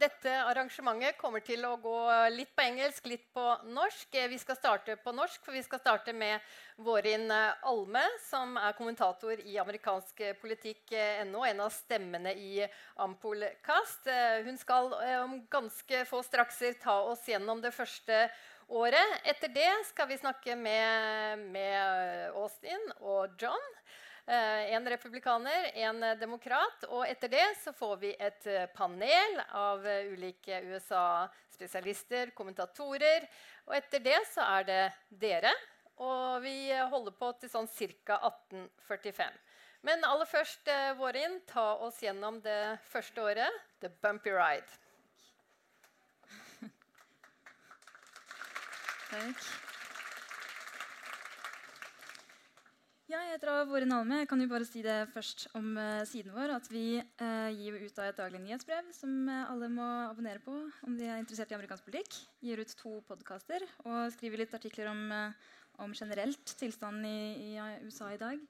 dette arrangementet kommer til å gå litt på engelsk, litt på norsk. Eh, vi skal starte på norsk, for vi skal starte med Vårin Alme, som er kommentator i amerikansk politikk.no, en av stemmene i Ampolkast. Hun skal om ganske få strakser ta oss gjennom det første året. Etter det skal vi snakke med, med Austin og John. Eh, en republikaner, en demokrat. Og etter det så får vi et eh, panel av eh, ulike USA-spesialister, kommentatorer. Og etter det så er det dere. Og vi holder på til sånn ca. 1845. Men aller først, Vårin, ta oss gjennom det første året. The Bumpy Ride. Takk. Ja, jeg heter Våren Alme. Jeg kan jo bare si det først om uh, siden vår. At vi uh, gir ut av et daglig nyhetsbrev som uh, alle må abonnere på om de er interessert i amerikansk politikk. Gir ut to podkaster og skriver litt artikler om, om generelt tilstanden i, i, USA i dag.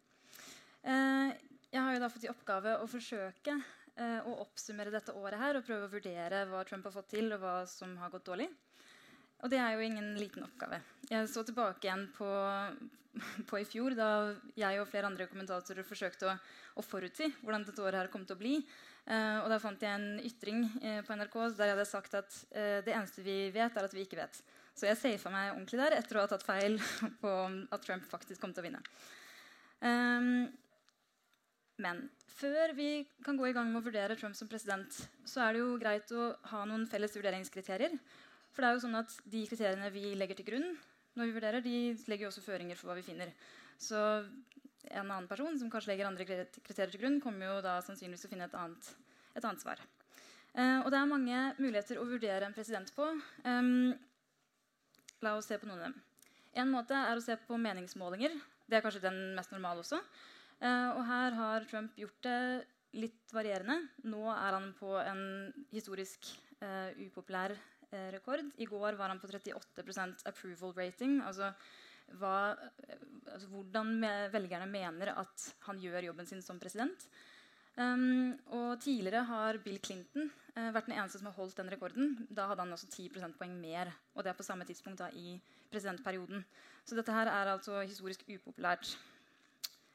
jeg har jo da fått i oppgave å forsøke å oppsummere dette året her og prøve å vurdere hva Trump har fått til, og hva som har gått dårlig. Og det er jo ingen liten oppgave. Jeg så tilbake igjen på, på i fjor, da jeg og flere andre kommentatorer forsøkte å, å forutsi hvordan dette året her kom til å bli. Eh, og da fant jeg en ytring eh, på NRK der jeg hadde sagt at eh, det eneste vi vet, er at vi ikke vet. Så jeg safa meg ordentlig der etter å ha tatt feil på at Trump faktisk kom til å vinne. Um, men før vi kan gå i gang med å vurdere Trump som president, så er det jo greit å ha noen felles vurderingskriterier. For det er jo sånn at De kriteriene vi legger til grunn, når vi vurderer, de legger jo også føringer for hva vi finner. Så en annen person som kanskje legger andre kriterier til grunn, kommer jo da sannsynligvis til å finne et annet, et annet svar. Eh, og det er mange muligheter å vurdere en president på. Eh, la oss se på noen av dem. En måte er å se på meningsmålinger. Det er kanskje den mest normale også. Eh, og her har Trump gjort det litt varierende. Nå er han på en historisk uh, upopulær Eh, rekord. I går var han på 38% approval rating. Altså, hva, altså hvordan velgerne mener at han gjør jobben sin som president. Um, og Tidligere har Bill Clinton uh, vært den eneste som har holdt den rekorden. Da hadde han også 10 prosentpoeng mer. Og det er på samme tidspunkt da, i presidentperioden. Så dette her er altså historisk upopulært.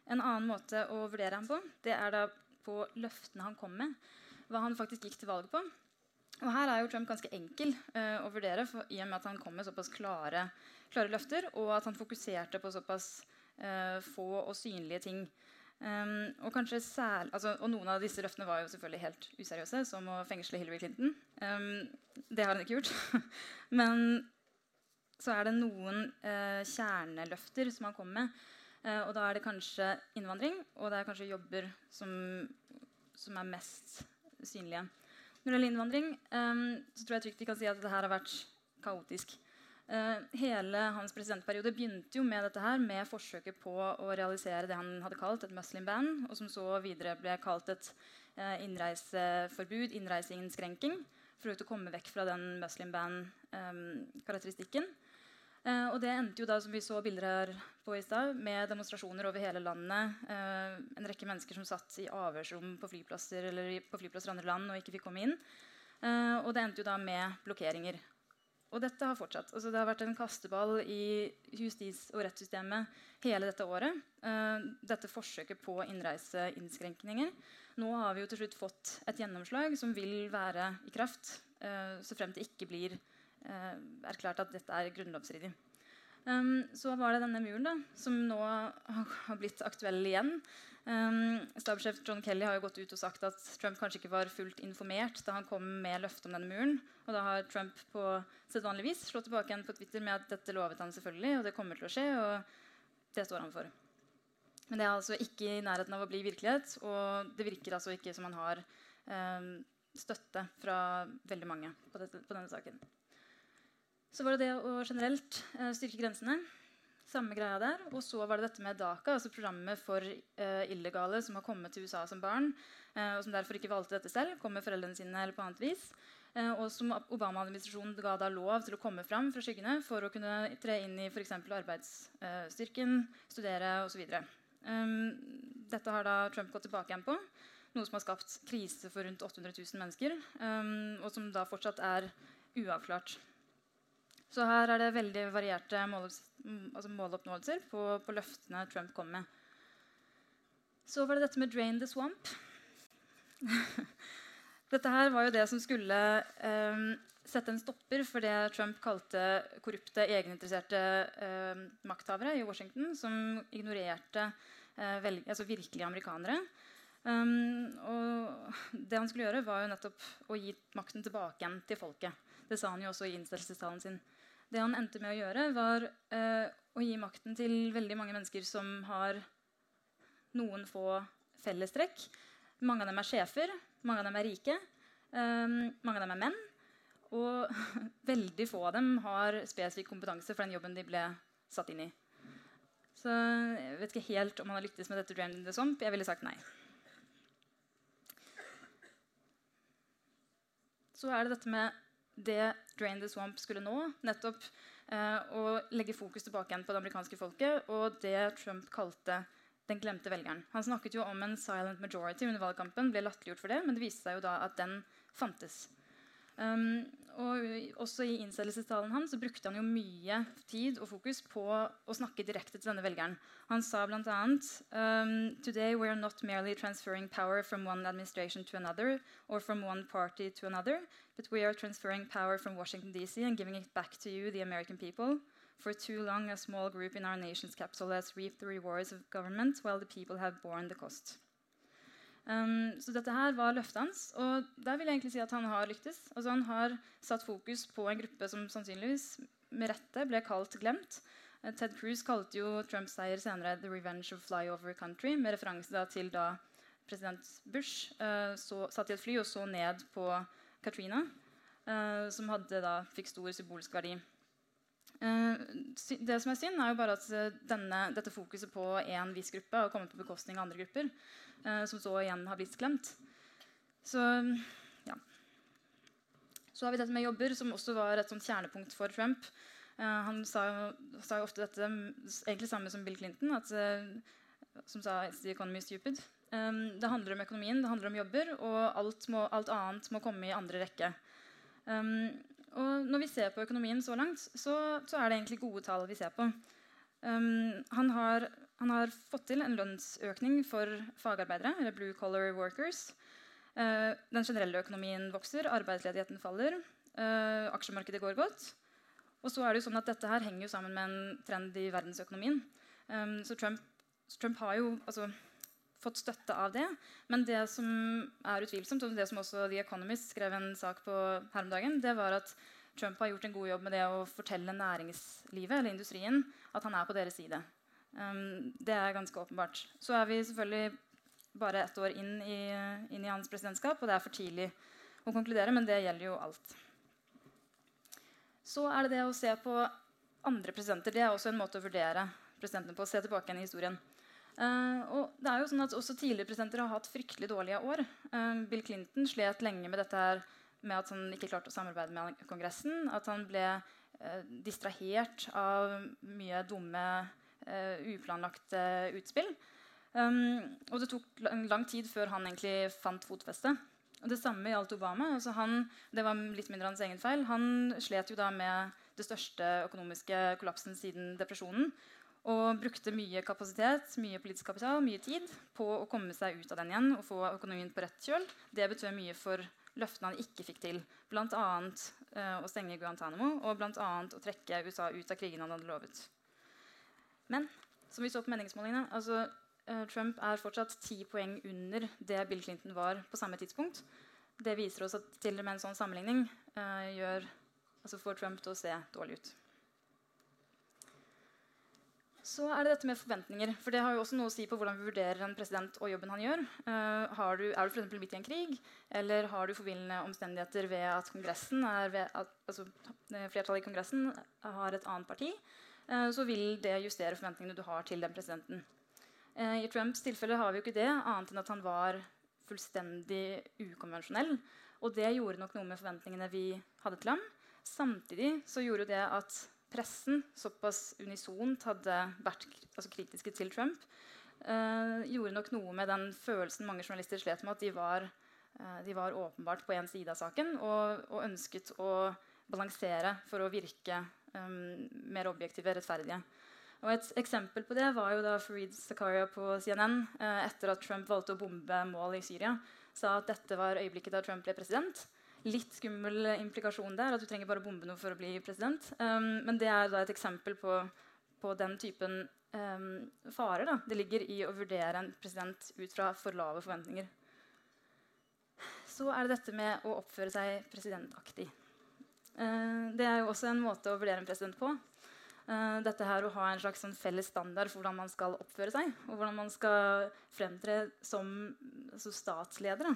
En annen måte å vurdere ham på det er da på løftene han kom med. Hva han faktisk gikk til valg på. Og Her er jo Trump ganske enkel uh, å vurdere for, i og med at han kom med såpass klare, klare løfter, og at han fokuserte på såpass uh, få og synlige ting. Um, og, særlig, altså, og, noen av disse løftene var jo selvfølgelig helt useriøse, som å fengsle Hillary Clinton. Um, det har han ikke gjort. Men så er det noen uh, kjerneløfter som han kom med. og da er det kanskje innvandring, og det er kanskje jobber som, som er mest synlige. Når det gjelder innvandring, um, så tror jeg trygt vi kan si at dette har vært kaotisk. Uh, hele hans presidentperiode begynte jo med dette her, med forsøket på å realisere det han hadde kalt et muslim band, og som så videre ble kalt et uh, innreiseforbud, innreiseinnskrenking, for å komme vekk fra den muslim ban-karakteristikken. Eh, og det endte jo da, som vi så bilder her på i stad, med demonstrasjoner over hele landet. Eh, en rekke mennesker som satt i avhørsrom på flyplasser eller på flyplasser i andre land og ikke fikk komme inn. Eh, og det endte jo da med blokkeringer. Og dette har fortsatt. Altså, det har vært en kasteball i justis- og rettssystemet hele dette året. Dette forsøket på innreiseinnskrenkninger. Nå har vi jo til slutt fått et gjennomslag som vil være i kraft så frem til ikke blir erklært at dette er grunnlovsstridig. Um, så var det denne muren, da, som nå har blitt aktuell igjen. Um, Stabssjef John Kelly har jo gått ut og sagt at Trump kanskje ikke var fullt informert da han kom med løftet om denne muren. Og da har Trump på sedvanlig vis slått tilbake igjen på Twitter med at dette lovet han selvfølgelig, og det kommer til å skje. og det står han for. Men det er altså ikke i nærheten av å bli virkelighet. Og det virker altså ikke som han har um, støtte fra veldig mange på, dette, på denne saken. Så var det det å generelt eh, styrke grensene. Samme greia der. Og så var det dette med DACA, altså programmet for eh, illegale som har kommet til USA som barn, eh, og som derfor ikke valgte dette selv, kom med foreldrene sine eller på annet vis. Og som Obama-administrasjonen ga da lov til å komme fram fra skyggene for å kunne tre inn i f.eks. arbeidsstyrken, studere osv. Um, dette har da Trump gått tilbake igjen på. Noe som har skapt krise for rundt 800 000 mennesker, um, og som da fortsatt er uavklart. Så her er det veldig varierte mål, altså måloppnåelser på, på, løftene Trump kom med. Så var det dette med 'drain the swamp'. dette her var jo det som skulle eh, sette en stopper for det Trump kalte korrupte, egeninteresserte eh, makthavere i Washington, som ignorerte eh, velge, altså virkelige amerikanere. Um, og det han skulle gjøre, var jo nettopp å gi makten tilbake igjen til folket. Det sa han jo også i innstillelsestalen sin. Det han endte med å gjøre, var eh, å gi makten til veldig mange mennesker som har noen få fellestrekk. Mange av dem er sjefer, mange av dem er rike, eh, mange av dem er menn. Og veldig få av dem har spesifikk kompetanse for den jobben de ble satt inn i. Så jeg vet ikke helt om han har lyktes med dette. Drain the Swamp. Jeg ville sagt nei. Så er det dette med det Drain the Swamp skulle nå. Nettopp eh, å legge fokus tilbake igjen på det amerikanske folket og det Trump kalte den glemte velgeren. Han snakket jo om en silent majority under valgkampen, ble latterliggjort for det, men det viste seg jo da at den fantes. Um, og også I innsettelsestalen hans brukte han jo mye tid og fokus på å snakke direkte til denne velgeren. Han sa bl.a.: um, Today we are not merely transferring power from one administration to another or from one party to another, but we are transferring power from Washington DC and giving it back to you, the American people. For too long, a small group in our nation's capital has reaped the rewards of government, while the people have borne the cost. Um, så dette her var løftet hans, og der vil jeg egentlig si at han har lyktes. Altså Han har satt fokus på en gruppe som sannsynligvis med rette ble kalt glemt. Uh, Ted Cruz kalte jo Trumps seier senere 'the revenge of flyover country', med referanse da til da president Bush uh, så, satt i et fly og så ned på Katrina, uh, som hadde da, fikk stor symbolsk verdi. Uh, det som er synd, er jo bare at denne, dette fokuset på én viss gruppe har kommet på bekostning av andre grupper. Eh, som så igjen har blitt glemt. Så, ja. så har vi dette med jobber, som også var et sånt kjernepunkt for Trump. Eh, han sa jo, sa jo, ofte dette, egentlig samme som Bill Clinton, at, eh, som sa 'It's the economy stupid'. Um, det handler om økonomien, det handler om jobber, og alt, må, alt annet må komme i andre rekke. Um, og når vi ser på økonomien så langt, så, så er det egentlig gode tall vi ser på. Um, han har han har fått til en lønnsøkning for fagarbeidere, eller blue collar workers. Uh, den generelle økonomien vokser, arbeidsledigheten faller, uh, aksjemarkedet går godt. Og så er det jo sånn at Dette her henger jo sammen med en trend i verdensøkonomien. Um, så Trump, Trump, har jo altså, fått støtte av det. Men det som er utvilsomt, og det som også The Economist skrev en sak på her om dagen, det var at Trump har gjort en god jobb med det å fortelle næringslivet eller industrien at han er på deres side. Um, det er ganske åpenbart. Så er vi selvfølgelig bare ett år inn i, inn i, hans presidentskap, og det er for tidlig å konkludere, men det gjelder jo alt. Så er det det å se på andre presidenter. Det er også en måte å vurdere presidentene på. se tilbake igjen i historien. Uh, og det er jo sånn at Også tidligere presidenter har hatt fryktelig dårlige år. Uh, Bill Clinton slet lenge med dette her, med at han ikke klarte å samarbeide med Kongressen. At han ble uh, distrahert av mye dumme uh, uplanlagte utspill. Um, og det tok lang, lang, tid før han egentlig fant fotfeste. Og det samme gjaldt Obama. Altså han, det var litt mindre hans egen feil. Han slet jo da med det største økonomiske kollapsen siden depresjonen. Og brukte mye kapasitet, mye politisk kapital, mye tid på å komme seg ut av den igjen og få økonomien på rett kjøl. Det betød mye for løftene han ikke fikk til. Bl.a. Uh, å stenge Guantánamo og blant annet å trekke USA ut av krigen han hadde lovet. Men som vi så på meningsmålingene, altså, uh, Trump er fortsatt ti poeng under det Bill Clinton var på samme tidspunkt. Det viser oss at til og med en sånn sammenligning uh, gjør, altså får Trump til å se dårlig ut. Så er det dette med forventninger. For det har jo også noe å si på hvordan vi vurderer en president og jobben han gjør. Uh, du, er du for midt i en krig, eller har du forvillende omstendigheter ved at ved at, altså, flertallet i Kongressen har et annet parti? uh, så vil det justere forventningene du har til den presidenten. Uh, I Trumps tilfelle har vi jo ikke det, annet enn at han var fullstendig ukonvensjonell. Og det gjorde nok noe med forventningene vi hadde til ham. Samtidig så gjorde det at pressen såpass unisont hadde vært altså kritiske til Trump, eh, gjorde nok noe med den følelsen mange journalister slet med, at de var, eh, de var åpenbart på én side av saken og, og, ønsket å balansere for å virke um, mer objektive, rettferdige. Og Et eksempel på det var jo da Fareed Zakaria på CNN uh, etter at Trump valgte å bombe mål i Syria, sa at dette var øyeblikket da Trump ble president. Litt skummel implikasjon der, at du trenger bare bombe noe for å bli president. Um, men det er da et eksempel på, på den typen um, farer da. det ligger i å vurdere en president ut fra for lave forventninger. Så er det dette med å oppføre seg presidentaktig. Uh, det er jo også en måte å vurdere en president på. Uh, dette her Å ha en slags sånn felles standard for hvordan man skal oppføre seg, og hvordan man skal fremtre som altså statsleder.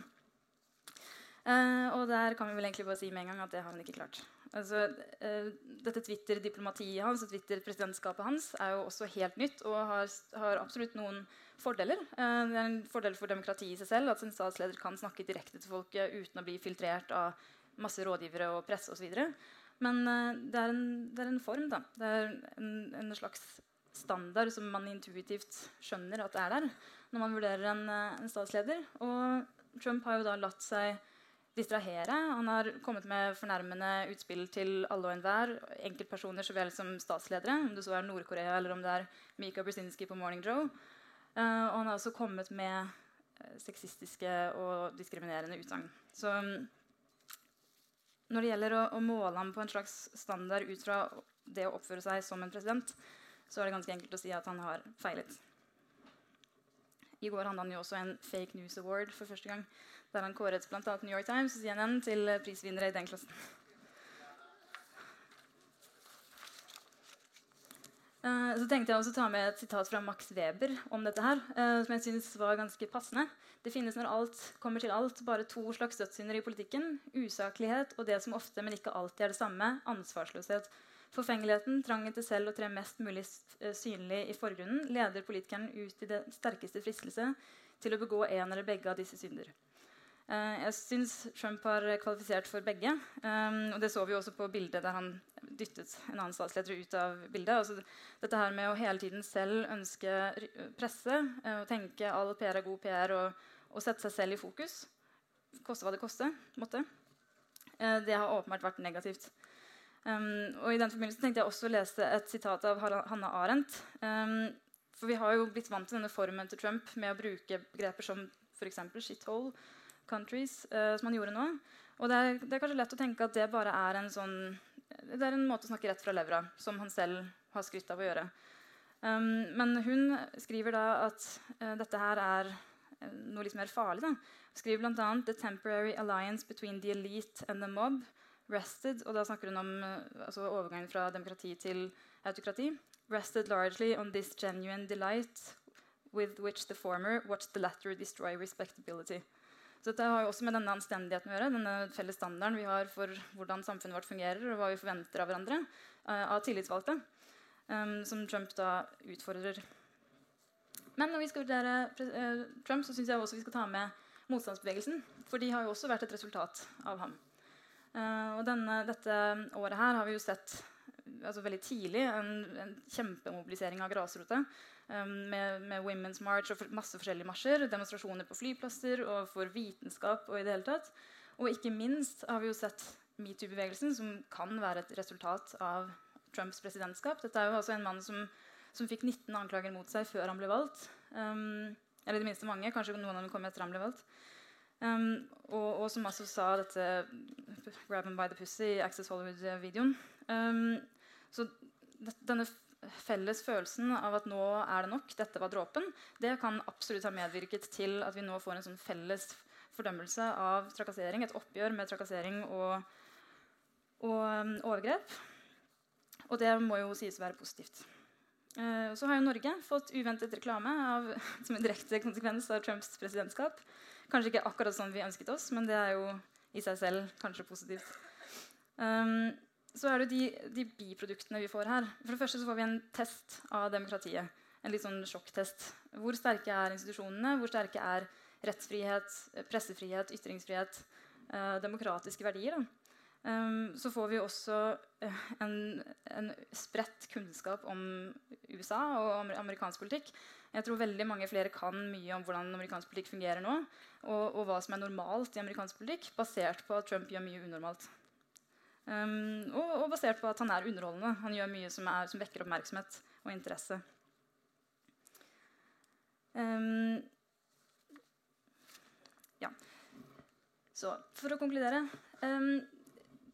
Uh, og der kan vi vel egentlig bare si med en gang at det har han ikke klart. Altså, uh, dette Twitter-diplomatiet hans og Twitter-presidentskapet hans er jo også helt nytt og har, har absolutt noen fordeler. Uh, det er en fordel for demokratiet i seg selv at en statsleder kan snakke direkte til folket uten å bli filtrert av masse rådgivere og presse osv. Men det er, en, det, er en, form. da. Det er en, en, slags standard som man intuitivt skjønner at er der når man vurderer en, en statsleder. Og Trump har jo da latt seg distrahere. Han har kommet med fornærmende utspill til alle og enhver. Enkeltpersoner så vel som statsledere, om det så er Nord-Korea eller om det er Mika Brzezinski på Morning Joe. Uh, og han har også kommet med uh, sexistiske og diskriminerende utsagn. Så um, når det gjelder å, å, måle ham på en slags standard ut fra det å oppføre seg som en president, så er det ganske enkelt å si at han har feilet. I går hadde han jo også en fake news award for første gang der han kåret bl.a. New York Times og CNN til prisvinnere i den klassen. Uh, så tenkte jeg også å ta med et sitat fra Max Weber om dette her, uh, som jeg synes var ganske passende. Det finnes når alt kommer til alt, bare to slags dødssynder i politikken. Usaklighet og det som ofte, men ikke alltid er det samme, ansvarsløshet. Forfengeligheten, trangen til selv å tre mest mulig eh, synlig i forgrunnen, leder politikeren ut i det sterkeste fristelse til å begå en eller begge av disse synder. Uh, jeg syns Trump har kvalifisert for begge. Um, og Det så vi også på bildet der han dyttet en annen statsleder ut av bildet. Altså, dette her med å hele tiden selv ønske presse uh, og tenke all PR er god PR og, og, sette seg selv i fokus, koste hva det koste, måtte, det har åpenbart vært negativt. Og I den forbindelse tenkte jeg også å lese et sitat av Hanna Arendt. For vi har jo blitt vant til denne formen til Trump med å bruke begreper som f.eks. shithole countries, uh, som han gjorde nå. Og det er, det er, kanskje lett å tenke at det bare er en sånn det er en måte å snakke rett fra levra, som han selv har skrytt av å gjøre. Um, men hun skriver da at uh, dette her er uh, noe litt mer farlig. da. Hun skriver bl.a.: The temporary alliance between the elite and the mob rested Og da snakker hun om uh, altså overgangen fra demokrati til autokrati. Rested largely on this genuine delight with which the former watched the latter destroy respectability. Dette har jo også med denne anstendigheten å gjøre. denne felles standarden vi har for hvordan samfunnet vårt fungerer, og hva vi forventer av hverandre uh, av tillitsvalgte, um, som Trump da utfordrer. Men når vi skal vurdere uh, Trump, så syns jeg også vi skal ta med motstandsbevegelsen. For de har jo også vært et resultat av ham. Og denne, dette året her har vi jo sett altså veldig tidlig en, en kjempemobilisering av grasrota. Um, med, med, Women's March og masse forskjellige marsjer. Demonstrasjoner på flyplasser og for vitenskap. Og i det hele tatt. Og ikke minst har vi jo sett metoo-bevegelsen, som kan være et resultat av Trumps presidentskap. Dette er jo altså en mann som, som fikk 19 anklager mot seg før han ble valgt. Um, eller i det minste mange. Kanskje noen av dem kom etter han ble valgt. Um, og, og, som altså sa dette 'Grab him by the pussy' i Access Hollywood-videoen. Um, så denne felles følelsen av at nå er det nok, dette var dråpen, det kan absolutt ha medvirket til at vi nå får en sånn felles fordømmelse av trakassering, et oppgjør med trakassering og, og um, overgrep. Og det må jo sies å være positivt. Uh, så har jo Norge fått uventet reklame av, som en direkte konsekvens av Trumps presidentskap. Kanskje ikke akkurat sånn vi ønsket oss, men det er jo i seg selv kanskje positivt. Um, så er det de, de, biproduktene vi får her. For det første så får vi en test av demokratiet. En litt sånn sjokktest. Hvor sterke er institusjonene? Hvor sterke er rettsfrihet, pressefrihet, ytringsfrihet, eh, demokratiske verdier? Um, så får vi også uh, en, en, spredt kunnskap om USA og amerikansk politikk. Jeg tror veldig mange flere kan mye om hvordan amerikansk politikk fungerer nå, og, og hva som er normalt i amerikansk politikk, basert på at Trump gjør mye unormalt. Um, og, og, basert på at han er underholdende. Han gjør mye som, er, som vekker oppmerksomhet og interesse. Um, ja. Så for å konkludere um,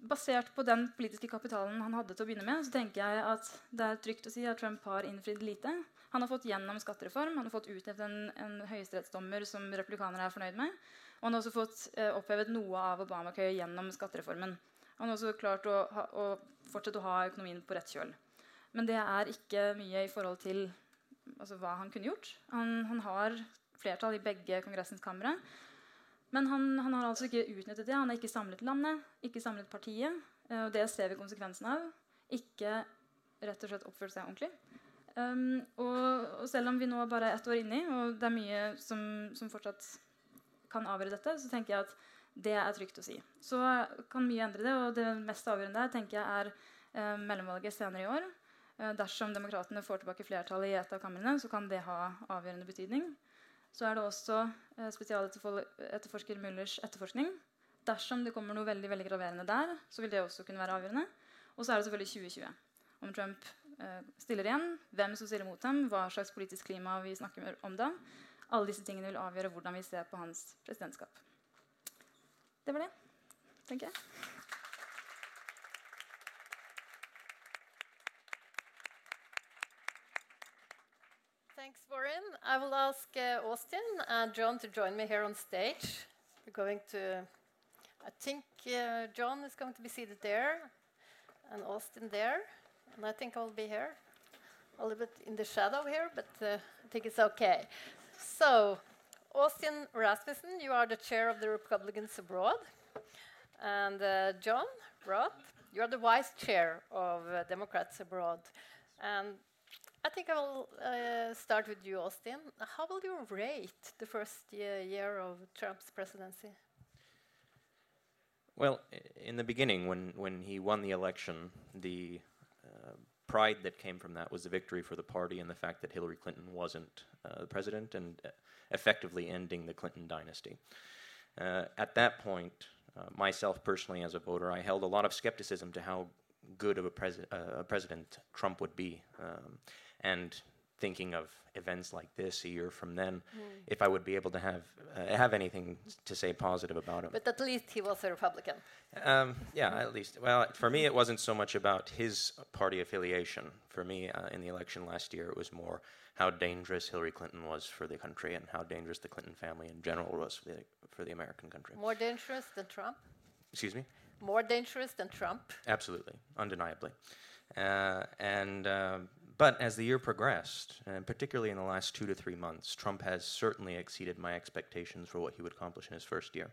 Basert på den politiske kapitalen han hadde til å begynne med, så tenker jeg at det er trygt å si at Trump har innfridd lite. Han har fått gjennom skattereform, han har fått utnevnt en, en høyesterettsdommer som republikanere er fornøyd med. Og han har også fått eh, opphevet noe av Obamacare gjennom skattereformen. Han har også klart å, å fortsette å ha økonomien på rett kjøl. Men det er ikke mye i forhold til altså, hva han kunne gjort. Han, han har flertall i begge kongressens kamre. Men han, han, har altså ikke utnyttet det. Han har ikke samlet landet, ikke samlet partiet. Eh, og det ser vi konsekvensen av. Ikke rett og slett oppført seg ordentlig. Um, og, og, selv om vi nå er bare ett år inni, og det er mye som, som, fortsatt kan avgjøre dette, så tenker jeg at det er trygt å si. Så kan mye endre det, og det mest avgjørende tenker jeg er uh, mellomvalget senere i år. Uh, dersom demokratene får tilbake flertallet i et av kamrene, så kan det ha avgjørende betydning. Så er det også eh, spesialetterforsker Müllers etterforskning. Dersom det kommer noe veldig veldig graverende der, så vil det også kunne være avgjørende. Og så er det selvfølgelig 2020. Om Trump eh, stiller igjen, hvem som stiller mot ham, hva slags politisk klima vi snakker om da. Alle disse tingene vil avgjøre hvordan vi ser på hans presidentskap. Det var det, tenker jeg. Thanks, Warren. I will ask uh, Austin and John to join me here on stage. We're going to, I think uh, John is going to be seated there, and Austin there, and I think I'll be here, a little bit in the shadow here, but uh, I think it's okay. So, Austin Rasmussen, you are the chair of the Republicans Abroad, and uh, John Roth, you are the vice chair of uh, Democrats Abroad, and I think I will uh, start with you, Austin. How will you rate the first year of Trump's presidency? Well, in the beginning, when, when he won the election, the pride that came from that was the victory for the party and the fact that Hillary Clinton wasn't uh, the president and uh, effectively ending the Clinton dynasty. Uh, at that point, uh, myself personally as a voter, I held a lot of skepticism to how good of a, pres- a president Trump would be. Um, and thinking of events like this a year from then, mm. if I would be able to have uh, have anything to say positive about him. But at least he was a Republican. Um, yeah, at least. Well, for me, it wasn't so much about his party affiliation. For me, uh, in the election last year, it was more how dangerous Hillary Clinton was for the country and how dangerous the Clinton family in general was for the, for the American country. More dangerous than Trump? Excuse me? More dangerous than Trump? Absolutely, undeniably. Uh, and um, but as the year progressed, and particularly in the last two to three months, Trump has certainly exceeded my expectations for what he would accomplish in his first year.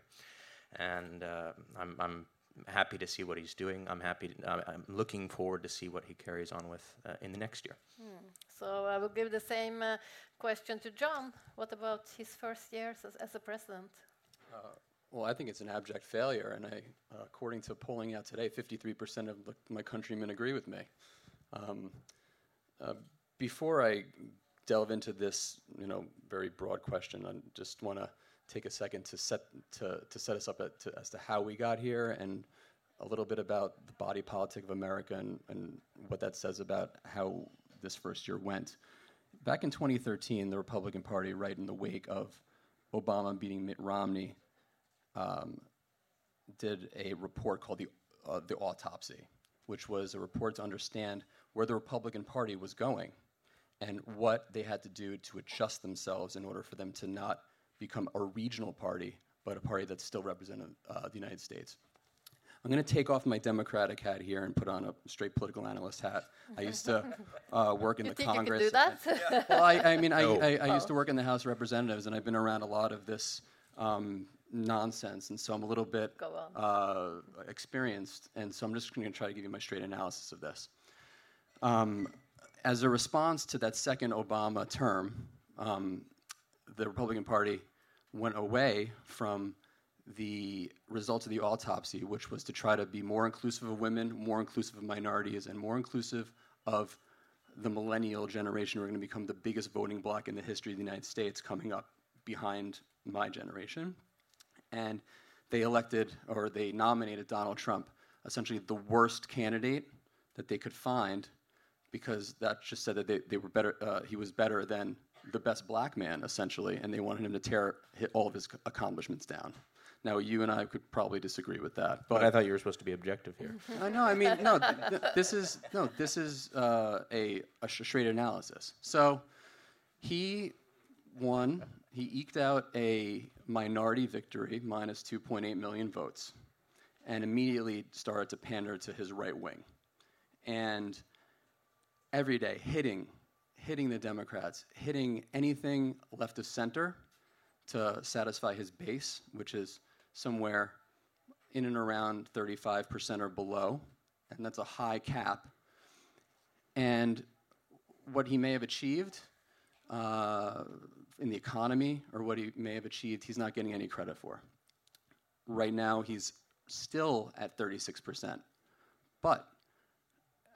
And uh, I'm, I'm, happy to see what he's doing. I'm happy. To, I'm looking forward to see what he carries on with uh, in the next year. Hmm. So I will give the same uh, question to John. What about his first years as, as a president? Uh, well, I think it's an abject failure, and I, uh, according to polling out today, 53% of my countrymen agree with me. Um, uh, before I delve into this, you know, very broad question, I just want to take a second to set to, to set us up at, to, as to how we got here and a little bit about the body politic of America and, and what that says about how this first year went. Back in 2013, the Republican Party, right in the wake of Obama beating Mitt Romney, um, did a report called the, uh, the Autopsy, which was a report to understand where the Republican Party was going and what they had to do to adjust themselves in order for them to not become a regional party, but a party that still represented uh, the United States. I'm going to take off my Democratic hat here and put on a straight political analyst hat. I used to uh, work in you the think Congress. You can do that? well, I, I mean, no. I, I, I, used to work in the House of Representatives, and I've been around a lot of this um, nonsense, and so I'm a little bit uh, experienced, and so I'm just going to try to give you my straight analysis of this. Um, as a response to that second Obama term, um, the Republican Party went away from the results of the autopsy, which was to try to be more inclusive of women, more inclusive of minorities, and more inclusive of the millennial generation who are going to become the biggest voting bloc in the history of the United States coming up behind my generation. And they elected or they nominated Donald Trump, essentially the worst candidate that they could find because that just said that they, they were better, uh, he was better than the best black man, essentially, and they wanted him to tear hit all of his accomplishments down. Now, you and I could probably disagree with that, but, but I thought you were supposed to be objective here. I know. I mean, no. Th- th- this is no. This is uh, a, a straight analysis. So, he won. He eked out a minority victory, minus 2.8 million votes, and immediately started to pander to his right wing, and every day hitting, hitting the Democrats, hitting anything left of center to satisfy his base, which is somewhere in and around 35% or below, and that's a high cap. And what he may have achieved uh, in the economy or what he may have achieved, he's not getting any credit for. Right now, he's still at 36%. But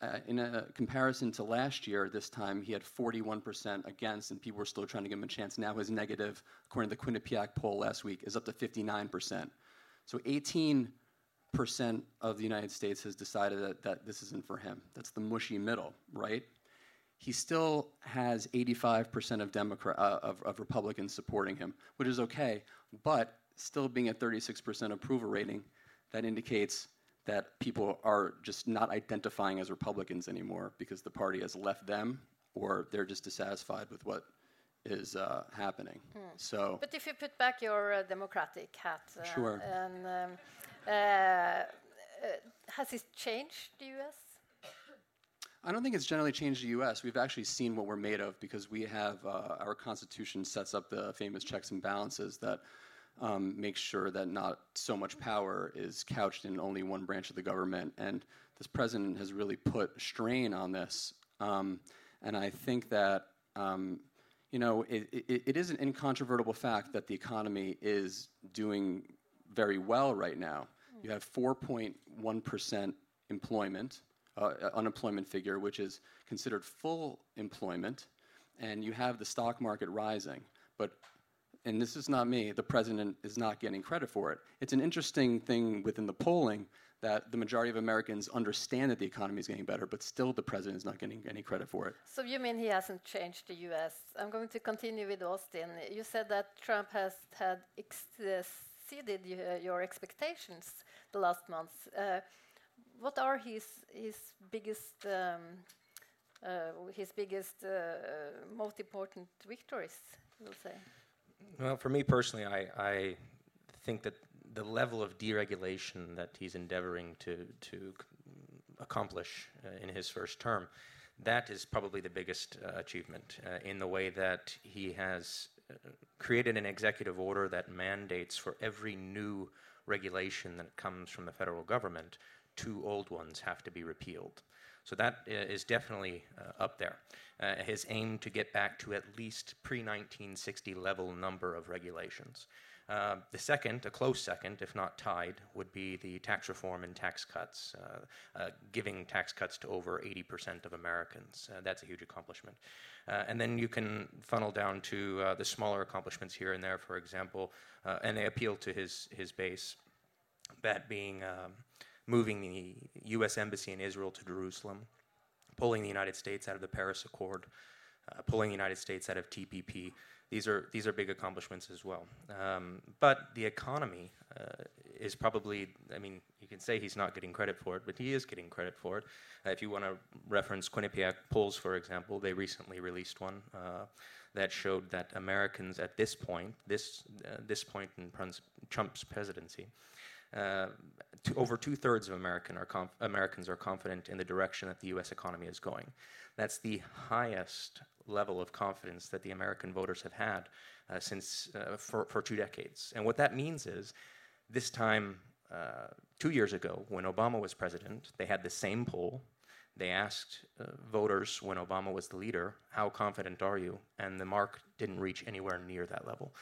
uh, in a comparison to last year, this time he had 41% against, and people were still trying to give him a chance. Now his negative, according to the Quinnipiac poll last week, is up to 59%. So 18% of the United States has decided that, that this isn't for him. That's the mushy middle, right? He still has 85% of, Democrat, uh, of, of Republicans supporting him, which is okay, but still being at 36% approval rating, that indicates that people are just not identifying as Republicans anymore because the party has left them or they're just dissatisfied with what is uh, happening. Hmm. So, but if you put back your uh, Democratic hat, uh, sure. And um, uh, uh, has it changed the U.S.? I don't think it's generally changed the U.S. We've actually seen what we're made of because we have uh, our Constitution sets up the famous checks and balances that um, make sure that not so much power is couched in only one branch of the government. And this president has really put strain on this. Um, and I think that, um, you know, it, it, it is an incontrovertible fact that the economy is doing very well right now. You have 4.1% employment, uh, unemployment figure, which is considered full employment, and you have the stock market rising. But and this is not me, the president is not getting credit for it. It's an interesting thing within the polling that the majority of Americans understand that the economy is getting better, but still the president is not getting any credit for it. So you mean he hasn't changed the U.S.? I'm going to continue with Austin. You said that Trump has had exceeded your expectations the last months. Uh, what are his his biggest um, uh, his biggest uh, most important victories? We'll say. Well, for me personally, I, I think that the level of deregulation that he's endeavoring to, to accomplish uh, in his first term, that is probably the biggest uh, achievement uh, in the way that he has uh, created an executive order that mandates for every new regulation that comes from the federal government, two old ones have to be repealed. So that uh, definitely uh, up there. Uh, his aim to get back to at least pre 1960 level number of regulations. Uh, the second, a close second, if not tied, would be the tax reform and tax cuts, uh, uh, giving tax cuts to over 80% of Americans. that's a huge accomplishment. and then you can funnel down to the smaller accomplishments here and there, for example, and they appeal to his, his base, that being um, moving the U.S. Embassy in Israel to Jerusalem, pulling the United States out of the Paris Accord, uh, pulling the United States out of TPP. These are these are big accomplishments as well. Um, but the economy uh, is probably, I mean, you can say he's not getting credit for it, but he is getting credit for it. Uh, if you want to reference Quinnipiac polls, for example, they recently released one uh, that showed that Americans at this point, this uh, this point in Trump's presidency, over two thirds of Americans are confident in the direction that the U.S. economy is going. That's the highest level of confidence that the American voters have had uh, since uh, for, for two decades. And what that means is, this time uh, two years ago, when Obama was president, they had the same poll. They asked uh, voters when Obama was the leader, "How confident are you?" And the mark didn't reach anywhere near that level.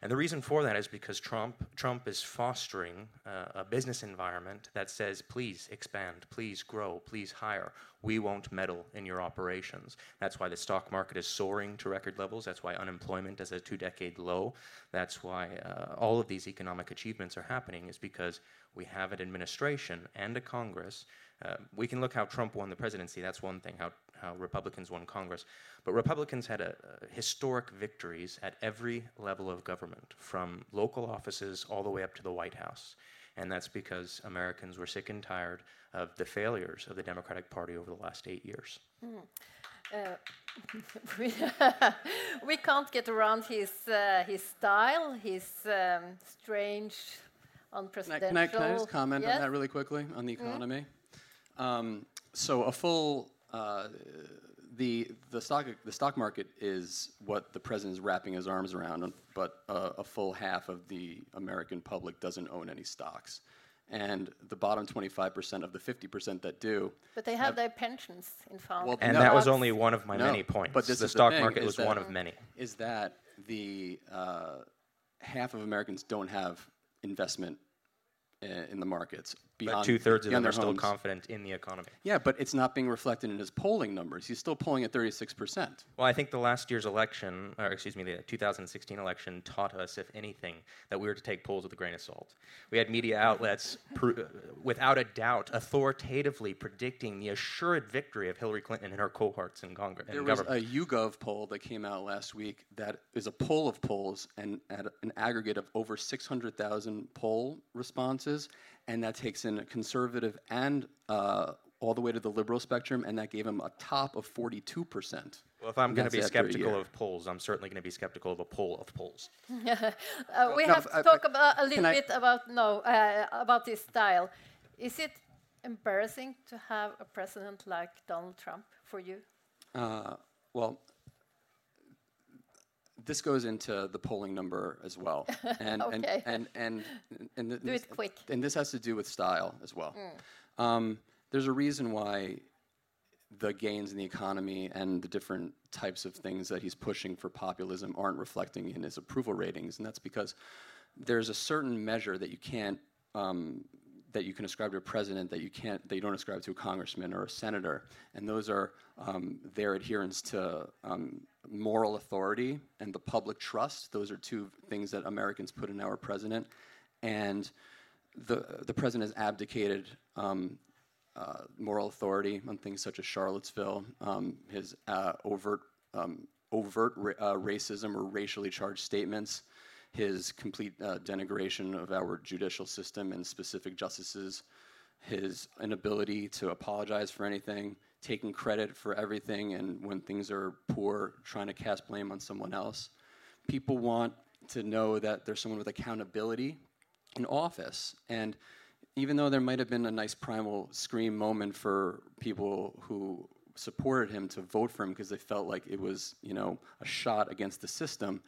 And the reason for that is because Trump, Trump is fostering uh, a business environment that says, please expand, please grow, please hire. We won't meddle in your operations. That's why the stock market is soaring to record levels. That's why unemployment is at a two decade low. That's why uh, all of these economic achievements are happening, is because we have an administration and a Congress. Uh, we can look how Trump won the presidency, that's one thing, how how Republicans won Congress. But Republicans had a, uh, historic victories at every level of government, from local offices all the way up to the White House. And that's because Americans were sick and tired of the failures of the Democratic Party over the last eight years. Mm. Uh, we, we, can't get around his, uh, his style, his um, strange, unprecedented. Can I, can I, just comment yes? on that really quickly on the economy? Mm. Um, so, a full uh, the the stock the stock market is what the president is wrapping his arms around, but uh, a full half of the American public doesn't own any stocks, and the bottom 25% of the 50% that do. But they have, have their pensions in fact. Well, and no, that was only one of my no, many points. But this the stock the market was that, one of many. Is that the uh, half of Americans don't have investment in the markets. Beyond, two thirds of them are still confident in the economy. Yeah, but it's not being reflected in his polling numbers. He's still polling at 36%. Well, I think the last year's election, or excuse me, the 2016 election taught us, if anything, that we were to take polls with a grain of salt. We had media outlets, pr- without a doubt, authoritatively predicting the assured victory of Hillary Clinton and her cohorts in Congress. There was government. a YouGov poll that came out last week that is a poll of polls and at an aggregate of over 600,000 poll responses and that takes in a conservative and uh, all the way to the liberal spectrum, and that gave him a top of 42%. Well, if I'm going to be skeptical of polls, I'm certainly going to be skeptical of a poll of polls. uh, we no, have to talk about a little bit about no uh, about this style. Is it embarrassing to have a president like Donald Trump for you? Uh, well, this goes into the polling number as well. And, okay. and, and, and, and, do it quick. And this has to do with style as well. Mm. Um, there's a reason why the gains in the economy and the different types of things that he's pushing for populism aren't reflecting in his approval ratings, and that's because there's a certain measure that you can't um, that you can ascribe to a president that you can't that you don't ascribe to a congressman or a senator, and those are um, their adherence to um, moral authority and the public trust. Those are two things that Americans put in our president. And the, the president has abdicated um, uh, moral authority on things such as Charlottesville, um, his uh, overt, um, overt ra- uh, racism or racially charged statements, his complete uh, denigration of our judicial system and specific justices, his inability to apologize for anything, taking credit for everything, and when things are poor, trying to cast blame on someone else. People want to know that there's someone with accountability in office. And even though there might have been a nice primal scream moment for people who supported him to vote for him because they felt like it was, you know, a shot against the system,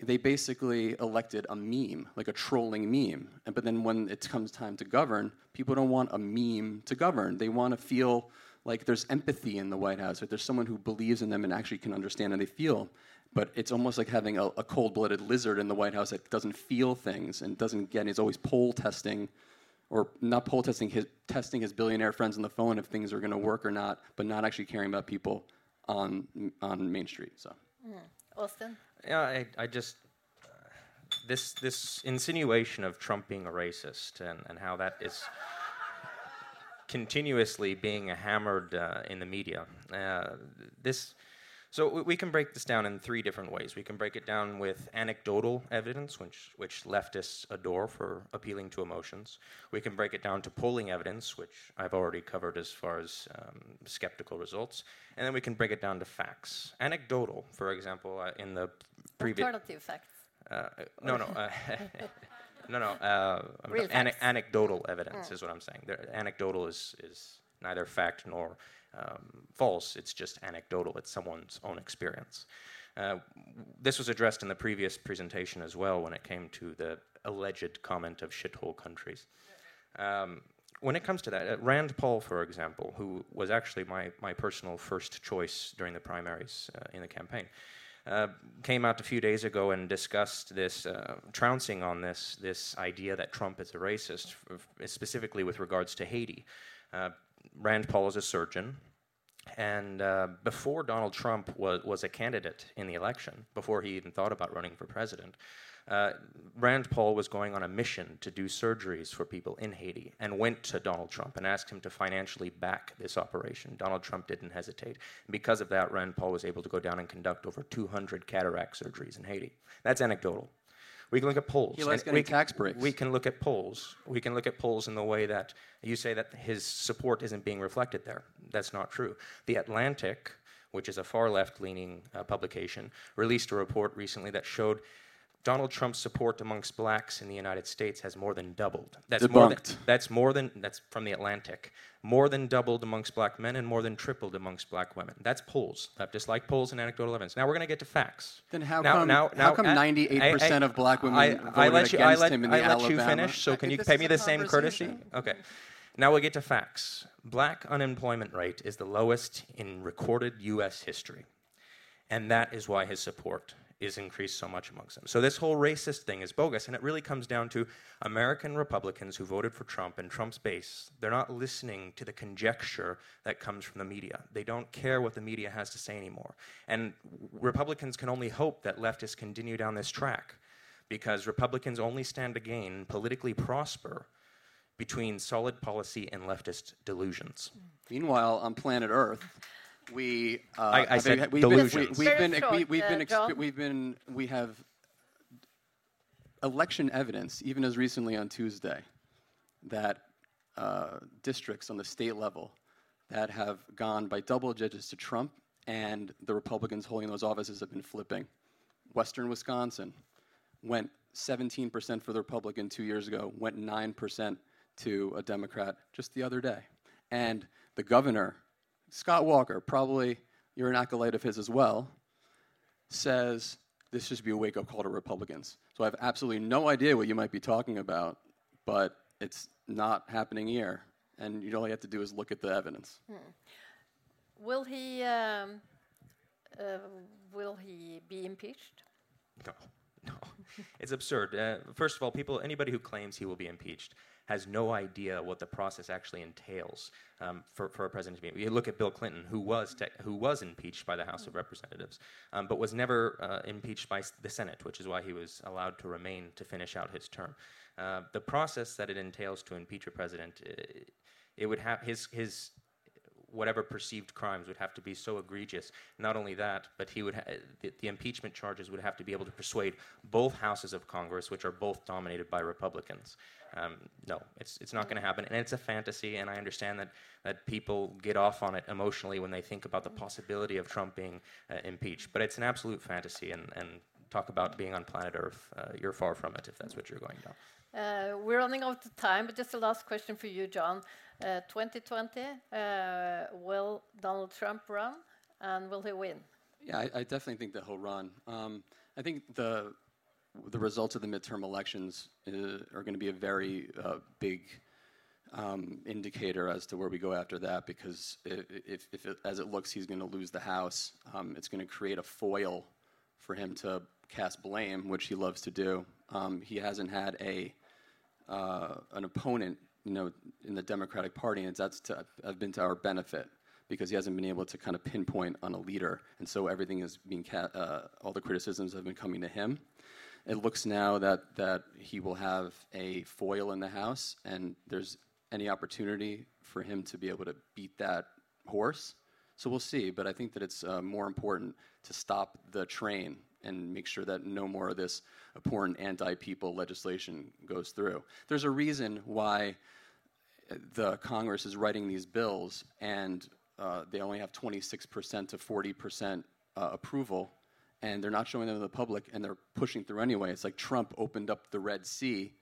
they basically elected a meme, like a trolling meme. But then when it comes time to govern, people don't want a meme to govern. They want to feel like there's empathy in the White House, or there's someone who believes in them and actually can understand and they feel. But it's almost like having a, a cold-blooded lizard in the White House that doesn't feel things and doesn't get. He's always poll testing, or not poll testing, his, testing his billionaire friends on the phone if things are going to work or not, but not actually caring about people on on Main Street. So, mm. Austin. Yeah, I, I just uh, this this insinuation of Trump being a racist and, and how that is continuously being hammered uh, in the media. Uh, this, so we can break this down in three different ways. We can break it down with anecdotal evidence, which which leftists adore for appealing to emotions. We can break it down to polling evidence, which I've already covered as far as um, skeptical results, and then we can break it down to facts. Anecdotal, for example, uh, in the previous alternative facts. Uh, no, no. No, no. Uh, an- anecdotal evidence mm. is what I'm saying. There, anecdotal is is neither fact nor um, false. It's just anecdotal. It's someone's own experience. Uh, this was addressed in the previous presentation as well when it came to the alleged comment of shithole countries. Um, when it comes to that, uh, Rand Paul, for example, who was actually my, my personal first choice during the primaries uh, in the campaign, uh, came out a few days ago and discussed this, uh, trouncing on this, this idea that Trump is a racist, specifically with regards to Haiti. Uh, Rand Paul is a surgeon. And uh, before Donald Trump was, was a candidate in the election, before he even thought about running for president, uh, Rand Paul was going on a mission to do surgeries for people in Haiti and went to Donald Trump and asked him to financially back this operation. Donald Trump didn't hesitate. And because of that, Rand Paul was able to go down and conduct over 200 cataract surgeries in Haiti. That's anecdotal. We can look at polls. He likes getting we can- tax breaks. We can look at polls. We can look at polls in the way that you say that his support isn't being reflected there. That's not true. The Atlantic, which is a far left leaning uh, publication, released a report recently that showed Donald Trump's support amongst blacks in the United States has more than doubled. That's more than, Debunked. that's more than that's from the Atlantic. More than doubled amongst black men and more than tripled amongst black women. That's polls. Leftists like polls and anecdotal evidence. Now we're going to get to facts. Then how Now- come- now- how come uh, 98% I- I- of black women I, I let you, I against let, him in I the let you finish. So I can you pay me the same courtesy? Okay. Now we get to facts. Black unemployment rate is the lowest in recorded U.S. history, and that is why his support is increased so much amongst them. So this whole racist thing is bogus, and it really comes down to American Republicans who voted for Trump and Trump's base. They're not listening to the conjecture that comes from the media. They don't care what the media has to say anymore. And Republicans can only hope that leftists continue down this track because Republicans only stand to gain, politically prosper, between solid policy and leftist delusions. Meanwhile, on planet Earth, we uh, I- I have said we've been, we, delusions. we've been, short, we, we've uh, been, exp- we've been, we have election evidence, even as recently on Tuesday, that uh, districts on the state level that have gone by double judges to Trump and the Republicans holding those offices have been flipping. Western Wisconsin went 17% for the Republican two years ago, went 9% to a Democrat just the other day. And the governor, Scott Walker, probably you're an acolyte of his as well, says this should be a wake up call to Republicans. So I have absolutely no idea what you might be talking about, but it's not happening here. And you all you have to do is look at the evidence. Will he um, uh, will he be impeached? No, no, it's absurd. Uh, first of all, people, anybody who claims he will be impeached has no idea what the process actually entails um, for, for a president to be. You look at Bill Clinton, who was te- who was impeached by the House of Representatives, um, but was never uh, impeached by the Senate, which is why he was allowed to remain to finish out his term. Uh, the process that it entails to impeach a president, uh, it would have his his whatever perceived crimes would have to be so egregious. Not only that, but he would ha- the, the impeachment charges would have to be able to persuade both houses of Congress, which are both dominated by Republicans. Um, no, it's it's not going to happen, and it's a fantasy. And I understand that that people get off on it emotionally when they think about the possibility of Trump being uh, impeached. But it's an absolute fantasy, and and talk about being on planet Earth. Uh, you're far from it if that's what you're going down. Uh, we're running out of time, but just a last question for you, John. Uh, 2020, uh, will Donald Trump run, and will he win? Yeah, I, definitely think that he'll run. Um, I think the the results of the midterm elections uh, are going to be a very uh, big um, indicator as to where we go after that. Because if, as it looks, he's going to lose the House, um, it's going to create a foil for him to cast blame, which he loves to do. He hasn't had a uh, an opponent, you know, in the Democratic Party, and that's to, have been to our benefit because he hasn't been able to kind of pinpoint on a leader, and so everything is being ca- uh, all the criticisms have been coming to him. It looks now that that he will have a foil in the House, and there's any opportunity for him to be able to beat that horse. So we'll see, but I think that it's uh, more important to stop the train and make sure that no more of this abhorrent anti-people legislation goes through. There's a reason why the Congress is writing these bills and uh, they only have 26% to 40% uh, approval, and they're not showing them to the public, and they're pushing through anyway. It's like Trump opened up the Red Sea,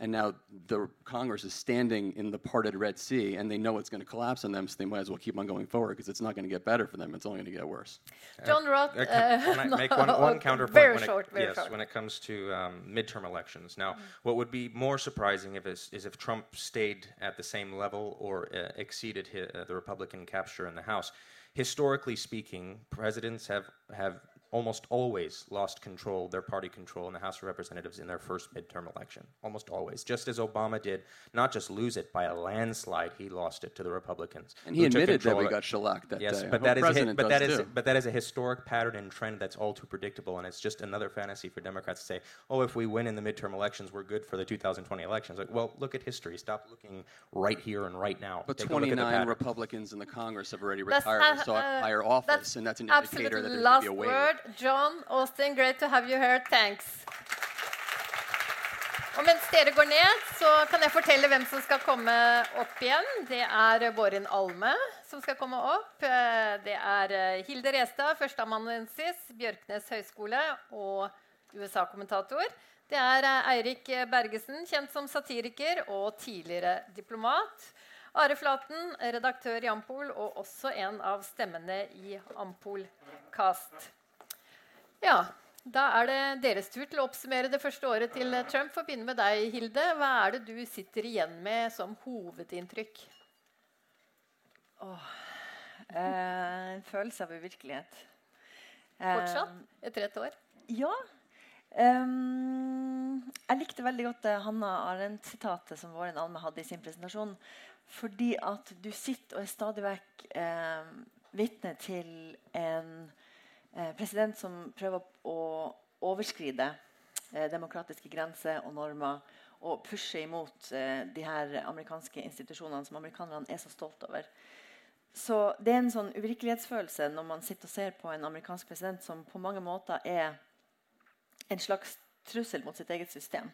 and now the Congress is standing in the parted Red Sea, and they know it's going to collapse on them, so they might as well keep on going forward because it's not going to get better for them. It's only going to get worse. John Roth. Uh, can, can I make one, one counterpoint? Very when short, it, very yes, short. when it comes to um, midterm elections. Now, what would be more surprising if is, is if Trump stayed at the same level or uh, exceeded hi uh, the Republican capture in the House. Historically speaking, presidents have have almost always lost control, their party control in the House of Representatives in their first midterm election. Almost always. Just as Obama did not just lose it by a landslide, he lost it to the Republicans. And he admitted that we got shellacked that Yes, day. but Our that is a, but that does is too. but that is a historic pattern and trend that's all too predictable, and it's just another fantasy for Democrats to say, "Oh, if we win in the midterm elections, we're good for the 2020 elections." Like, well, look at history. Stop looking right here and right now. But Take a look at the 29. Republicans in the Congress have already retired or sought uh, higher office, that's and that's an indicator that there's going to be a wave. word. John Austin, great to have you here. Thanks. Og mens dere går ned, så kan jeg fortelle hvem som skal komme opp igjen. Det er Bårin Alme som skal komme opp. Det er eh, Hilde Restad, førsteamanuensis, Bjørknes høgskole og USA-kommentator. Det er eh, Eirik Bergesen, kjent som satiriker og tidligere diplomat. Are Flaten, redaktør i Ampol og også en av stemmene i Ampol-kast. Ja, da er det deres tur til å oppsummere det første året til Trump. For å begynne med deg, Hilde. Hva er det du sitter igjen med som hovedinntrykk? Eh, en følelse av uvirkelighet. Eh, Fortsatt? Etter ett år? ja. Um, jeg likte veldig godt det Hanna Arendt-sitatet som Våren Alme hadde i sin presentasjon. Fordi at du sitter og er stadig vekk eh, vitne til en eh, president som prøver å overskride eh, demokratiske grenser og normer og pushe imot eh, de her amerikanske institusjonene som amerikanerne er så stolt over. Så det er en sånn uvirkelighetsfølelse når man sitter og ser på en amerikansk president som på mange måter er en slags trussel mot sitt eget system.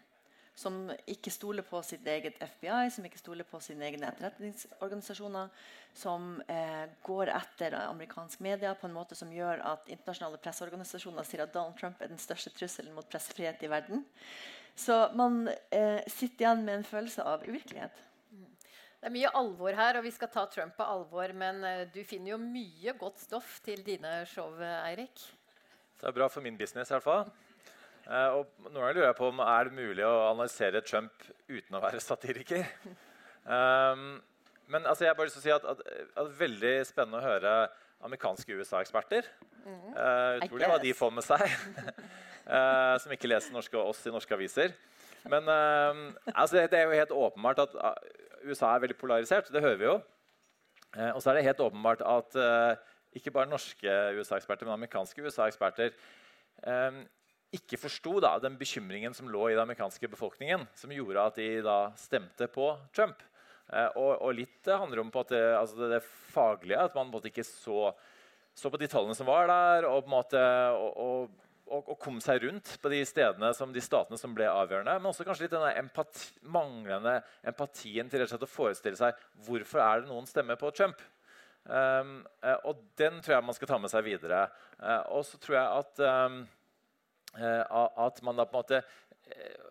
Som ikke stoler på sitt eget FBI, som ikke stoler på sine egne etterretningsorganisasjoner. Som eh, går etter amerikansk media på en måte som gjør at internasjonale presseorganisasjoner sier at Donald Trump er den største trusselen mot pressefrihet i verden. Så man eh, sitter igjen med en følelse av uvirkelighet. Det er mye alvor her, og vi skal ta Trump på alvor. Men eh, du finner jo mye godt stoff til dine show, Eirik. Det er bra for min business i hvert fall. Eh, og noen ganger lurer jeg på om er det mulig å analysere Trump uten å være satiriker. Um, men altså, jeg har bare lyst til å si at, at, at veldig spennende å høre amerikanske USA-eksperter. Eh, utrolig hva de får med seg, uh, som ikke leser norske, oss i norske aviser. Men uh, altså, det er jo helt åpenbart at ah, USA er veldig polarisert. Det hører vi jo. Og så er det helt åpenbart at ikke bare norske USA-eksperter, men amerikanske USA-eksperter eh, ikke forsto da, den bekymringen som lå i den amerikanske befolkningen, som gjorde at de da stemte på Trump. Eh, og, og litt det handler om på det, altså det, det faglige, at man ikke så, så på de tallene som var der, og, måte, og, og, kom seg rundt på de stedene som, de statene som ble avgjørende. Men også kanskje litt denne empati, manglende empatien til å forestille seg hvorfor er det noen stemmer på Trump. Um, eh, og den tror jeg man skal ta med seg videre. Uh, og så tror jeg at um, eh, at man da på en måte eh,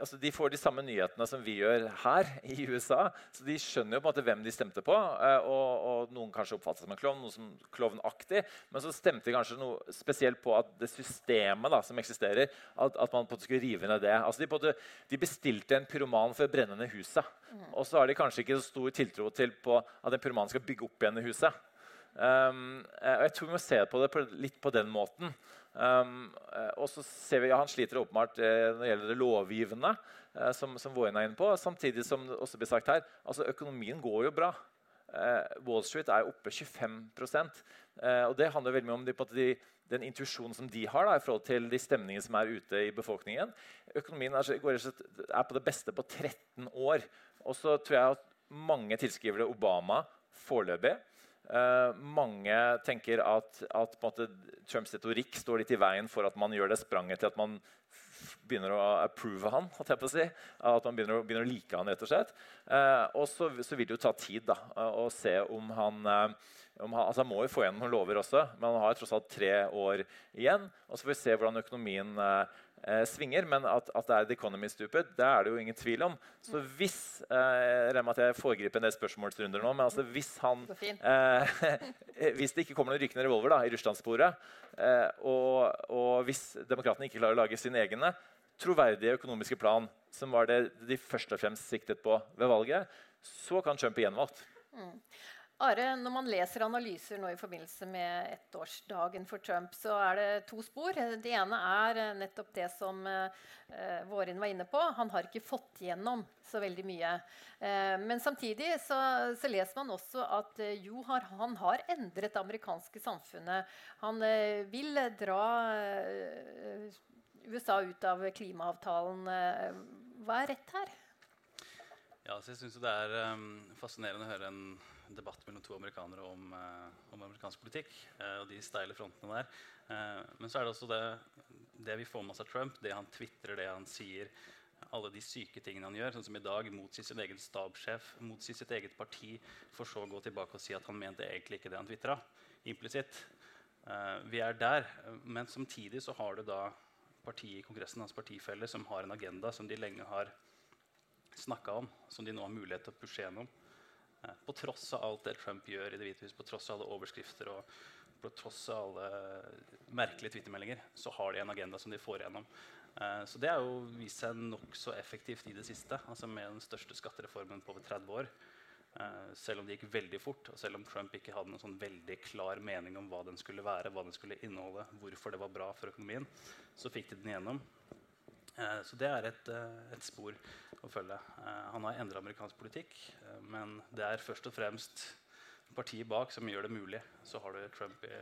altså De får de samme nyhetene som vi gjør her i USA. Så de skjønner jo på en måte hvem de stemte på. eh, og, og Noen kanskje oppfattet som en klovn, noen som klovnaktig. Men så stemte de kanskje noe spesielt på at det systemet da, som eksisterer, at, at man på en måte skulle rive ned det. Altså de, måte, de bestilte en pyroman for å brenne ned huset. Og så har de kanskje ikke så stor tiltro til på at en pyroman skal bygge opp igjen i huset. Um, eh, og jeg tror vi må se på det på, litt på den måten. Um, og så ser vi, ja, Han sliter åpenbart eh, når det gjelder det lovgivende, eh, som, som Våren er inne på. Samtidig som det også blir sagt her, altså økonomien går jo bra. Eh, Wall Street er oppe 25 eh, og Det handler veldig mye om de, de, den intuisjonen de har da, i forhold til de stemningene som er ute i befolkningen. Økonomien er, er på det beste på 13 år. Og så tror jeg at mange tilskriver det Obama foreløpig. Eh, mange tenker at, at måte, Trumps retorikk står litt i veien for at man gjør det spranget til at man begynner å approve han. å si. At man begynner å, begynner å like han, rett og slett. Eh, og så, så vil det jo ta tid da, å se om han eh, om han, altså han må jo få igjen noen lover også, men han har jo tross alt tre år igjen. Og så får vi se hvordan økonomien eh, eh, svinger. Men at, at det er The Economy stupid, det er det jo ingen tvil om. Så hvis eh, Jeg at jeg foregriper en del spørsmålsrunder nå, men altså hvis han eh, Hvis det ikke kommer noen rykende revolver da, i Russlandssporet, eh, og, og hvis demokratene ikke klarer å lage sin egne troverdige økonomiske plan, som var det de først og fremst siktet på ved valget, så kan Trump bli gjenvalgt. Are, når man leser analyser nå i forbindelse med ettårsdagen for Trump, så er det to spor. Det ene er eh, nettopp det som eh, Vårin var inne på. Han har ikke fått gjennom så veldig mye. Eh, men samtidig så, så, leser man også at eh, jo, har, han har endret det amerikanske samfunnet. Han eh, vil dra eh, USA ut av klimaavtalen. hva er rett her? Ja, så jeg syns det er um, fascinerende å høre en debatt mellom to amerikanere om, uh, om amerikansk politikk uh, og de steile frontene der. Uh, men så er det også det, det vi får med oss av Trump, det han tvitrer, det han sier, alle de syke tingene han gjør, sånn som i dag motsi sin egen stabssjef, motsi sitt eget parti, for så å gå tilbake og si at han mente egentlig ikke det han tvitra. Implisitt. vi er der. Men samtidig så har du da partiet i Kongressen, hans partifeller, som har en agenda som de lenge har snakka om, som de nå har mulighet til å pushe gjennom. Eh, på tross av alt det Trump gjør i Det hvite hus, på tross av alle overskrifter og på tross av alle merkelige twittermeldinger, så har de en agenda som de får igjennom. Eh, så det har jo vist seg nokså effektivt i det siste, altså med den største skattereformen på over 30 år. Uh, selv om det gikk veldig fort, og selv om Trump ikke hadde noen sånn veldig klar mening om hva den skulle være, hva den skulle inneholde, hvorfor det var bra for økonomien, så fikk de den igjennom. Uh, så det er et, uh, et spor å følge. han har endra amerikansk politikk, men det er først og fremst partiet bak som gjør det mulig. Så har du Trump i,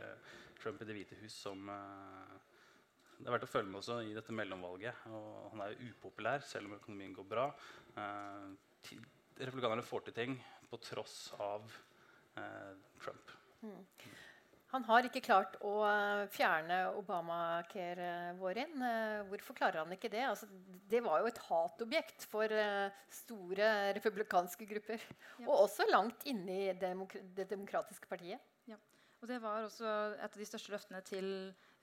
Trump i Det hvite hus som det er verdt å følge med også i dette mellomvalget. Og han er upopulær selv om økonomien går bra. republikanerne får til ting på tross av eh, Trump. Mm. Han har ikke klart å eh, fjerne Obamacare vår inn. Eh, hvorfor klarer han ikke det? Altså, det var jo et hatobjekt for store republikanske grupper. Ja. Og også langt inne i det demokratiske partiet. Ja. Og det var også et av de største løftene til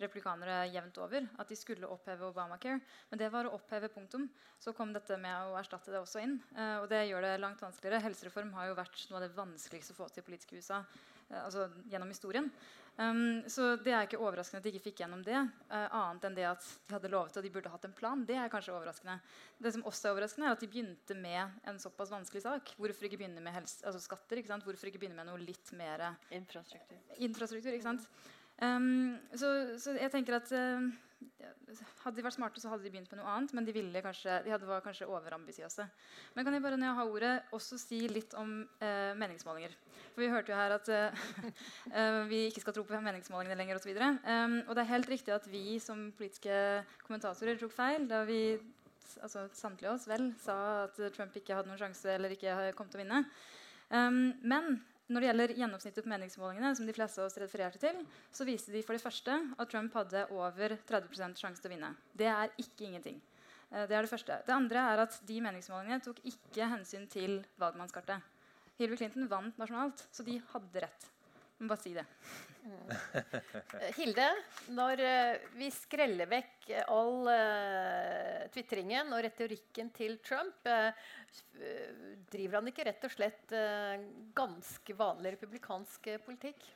republikanere jevnt over. At de skulle oppheve Obamacare. Men det var å oppheve punktum. Så kom dette med å erstatte det også inn. Og det gjør det langt vanskeligere. Helsereform har jo vært noe av det vanskeligste å få til i USA uh, altså gjennom historien. Um, så det er ikke overraskende at de ikke fikk gjennom det. Uh, annet enn det at de hadde lovet og de burde hatt en plan. Det er kanskje overraskende. Det som også er overraskende, er at de begynte med en såpass vanskelig sak. Hvorfor ikke begynne med altså skatter? Hvorfor ikke begynne med noe litt mer Infrastruktur. infrastruktur? Um, så, så, jeg tenker at uh, Hadde de vært smarte, så hadde de begynt med noe annet. Men de, kanskje, de var kanskje overambisiøse. Men kan jeg bare når jeg har ordet, også si litt om eh, meningsmålinger? For vi hørte jo her at eh, vi ikke skal tro på meningsmålingene lenger osv. så um, og det er helt riktig at vi som politiske kommentatorer tok feil da vi altså samtlige oss vel sa at Trump ikke hadde noen sjanse eller ikke kom til å vinne. Um, men når det gjelder gjennomsnittet på meningsmålingene, som de fleste av oss refererte til, så viste de for det første at Trump hadde over 30 sjanse til å vinne. Det er ikke ingenting. Eh, det er det første. Det andre er at de meningsmålingene tok ikke hensyn til valgmannskartet. Hillary Clinton vant nasjonalt, så de hadde rett. Må bare si det. Mm. Hilde, når uh, vi skreller vekk all uh, tvitringen og retorikken til Trump, uh, driver han ikke rett og slett ganske vanlig republikansk politikk?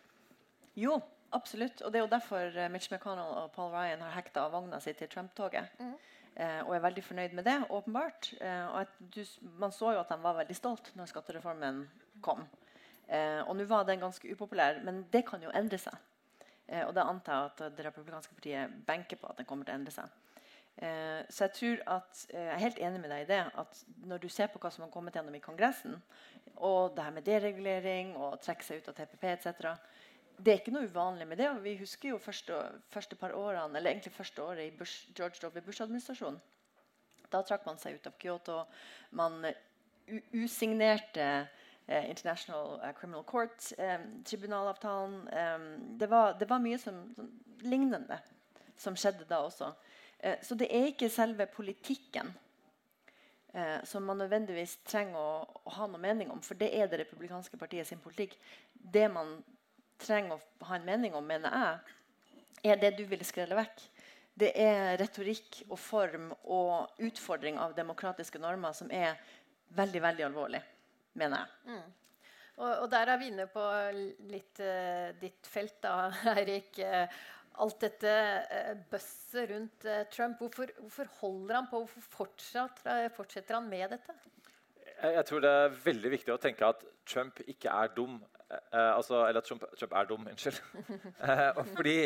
Jo, absolutt. Og det er jo derfor Mitch McConnell og Paul Ryan har hekta av vogna si til Trump-toget. Mm. og er veldig fornøyd med det, åpenbart. og at du, man så jo at de var veldig stolt når skattereformen kom. Eh, og nå var den ganske upopulær, men det kan jo endre seg. Eh, og da antar jeg at det republikanske partiet benker på at den kommer til å endre seg. Eh, så jeg tror at, eh, jeg er helt enig med deg i det at når du ser på hva som har kommet gjennom i Kongressen, og det her med deregulering og trekke seg ut av TPP etc., det er ikke noe uvanlig med det. og Vi husker jo første, første par årene, eller egentlig første året i Bush, George W. Bush-administrasjonen. Da trakk man seg ut av Kyoto. Man usignerte International uh, Criminal Court, um, tribunalavtalen det, var, det, var, mye som, som, lignende som skjedde da også. Så det er ikke selve politikken som man nødvendigvis trenger å, å, ha noe mening om, for det er det republikanske partiet sin politikk. Det man trenger å ha en mening om, mener jeg, er det du ville skrelle vekk. Det er retorikk og form og utfordring av demokratiske normer som er veldig, veldig alvorlig mener jeg. Mm. Og, og, der er vi inne på litt uh, ditt felt, da, Eirik. Uh, alt dette uh, bøsset rundt uh, Trump. Hvorfor, hvorfor, holder han på? Hvorfor fortsetter, fortsetter han med dette? Jeg, jeg, tror det er veldig viktig å tenke at Trump ikke er dum. eh, altså, Eller at Trump, Trump er dum. Unnskyld. Eh, og fordi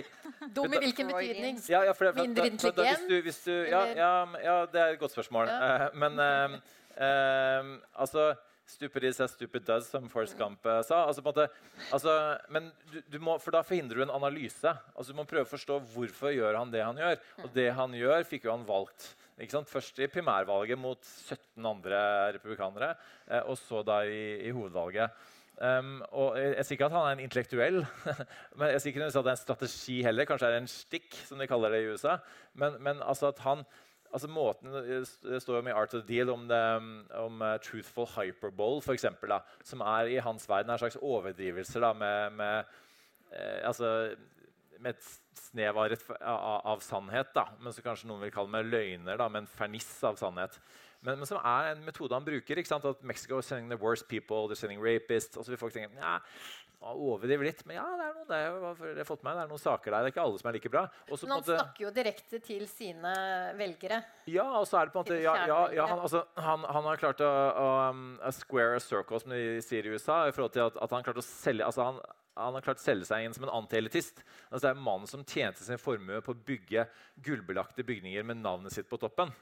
Dum i hvilken betydning? ja, ja, for, det- for, Mindre da- for da- hvis du, hvis du, ja, ja, ja, det er et godt spørsmål. Ja. Eh, men eh, eh, altså Stupid is as stupid does, som Forrest Gump eh, sa. Altså, måte, altså, men du, du må, for da forhindrer du en analyse. Altså, du må prøve å forstå hvorfor gjør han det han gjør. Og det han gjør, fikk jo han valgt. Ikke sant? Først i primærvalget mot 17 andre republikanere, eh, og så da i, i hovedvalget. Um, og jeg, jeg sier ikke at han er en intellektuell, men jeg sier ikke at det er en strategi heller. Kanskje er det en stikk, som de kaller det i USA. Men, men altså at han altså måten, Det står jo om i Art of the Deal om, det, om uh, truthful hyperbole, for eksempel, da, som er i hans verden er en slags overdrivelser da, med, med, eh, altså, med et snev av, av, av sannhet, da, men som kanskje noen vil kalle med løgner, da, med en ferniss av sannhet. Men, men som er en metode han bruker. ikke sant? At Mexico is sending the worst people, they're sending rapists. Og så vil folk tenke ja, overdriver litt, men ja, det er noen, det, er, fått med, meg, det er noen saker der. Det er ikke alle som er like bra. Også, Men han måte- snakker jo direkte til sine velgere. ja, og så er det på en måte ja, ja, ja, han, altså, han, han har klart å, å um, a square a circle, som de sier i USA. i forhold til at, at han klarte å selge altså han, han har klart å selge seg inn som en antielitist. Altså, det er mannen som tjente sin formue på å bygge gullbelagte bygninger med navnet sitt på toppen.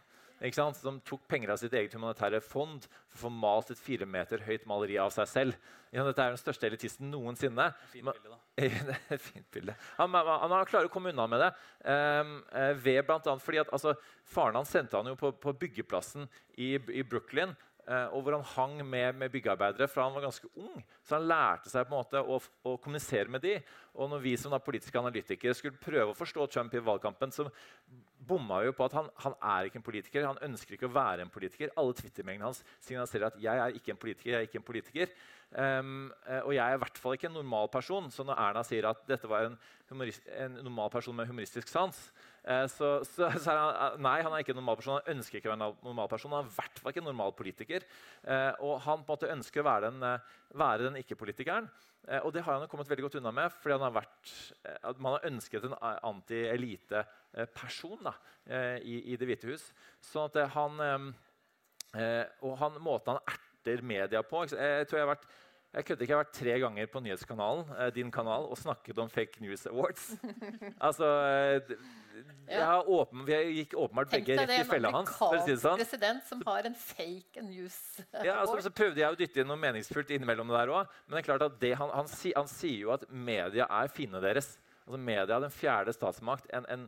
Som tok penger av sitt eget humanitære fond for å få malt et fire meter høyt maleri av seg selv. Dette er den største elitisten noensinne. Fint bilde, da. fint bilde. Han, han, han klarer å komme unna med det. Um, ved blant annet fordi at altså, Faren hans sendte han jo på, på byggeplassen i, i Brooklyn. eh, og hvor han hang med, med byggearbeidere fra han var ganske ung. Så han lærte seg på en måte å, å kommunisere med de. Og når vi som politiske analytikere skulle prøve å forstå Trump i valgkampen, så bomma jo på at han, han er ikke en politiker. Han ønsker ikke å være en politiker. Alle twittermengdene hans signaliserer at 'jeg er ikke en politiker'. jeg er ikke en politiker. Um, og jeg er i hvert fall ikke en normal person. Så når Erna sier at dette var en, en normal person med humoristisk sans, uh, så, så, så er han eh, nei, han er ikke en normal person. Han ønsker ikke å være en normal person. Han er i hvert fall ikke en normal politiker. Uh, og han på en måte ønsker å være den, være den ikke-politikeren. Uh, og det har han jo kommet veldig godt unna med, fordi har vært, man har ønsket en eh, anti-elite-person da, eh, i, i Det hvite hus. Sånn at eh, han eh, Eh, og han, måten han erter media på? Jeg tror jeg har vært jeg kødder ikke, jeg har vært tre ganger på nyhetskanalen eh, din kanal, og snakket om Fake News Awards. altså, eh, jeg har åpen, Vi gikk åpenbart Tenk begge rett i en fella hans. for å si det amerikansk sånn. president som har en fake news. Ja, altså, så prøvde jeg å dytte inn noe meningsfullt innimellom det der òg. Men det er klart at det, han, han, han sier jo at media er fiendene deres. Altså Media, den fjerde statsmakt, en, en,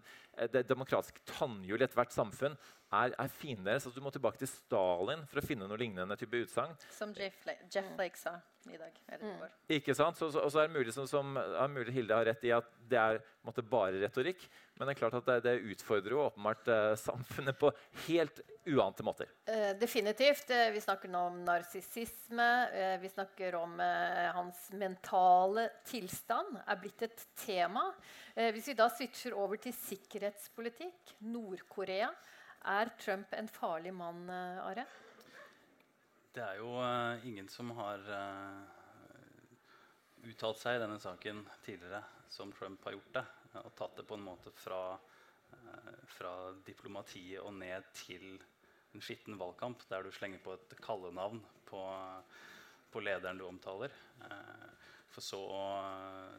det demokratiske tannhjul i ethvert samfunn, er, er fienden deres. Altså, du må tilbake til Stalin for å finne noe lignende type utsagn. Som Jeff, Jeff Flake sa i dag. Eller i. Ikke sant? Så, så, og så er det mulig, som, som, er mulig Hilde har rett i at det er måte, bare retorikk. Men det er klart at det, det utfordrer jo åpenbart eh, samfunnet på helt uante måter. Eh, definitivt. Eh, vi snakker nå om narsissisme. Eh, vi snakker om eh, hans mentale tilstand er blitt et tema. Eh, hvis vi da switcher over til sikkerhetspolitikk, Nord-Korea. Er Trump en farlig mann, eh, Are? Det er jo uh, ingen som har uh, uttalt seg i denne saken tidligere som Trump har gjort det. Og tatt det på en måte fra, uh, fra diplomatiet og ned til en skitten valgkamp, der du slenger på et kallenavn på, på lederen du omtaler. For så å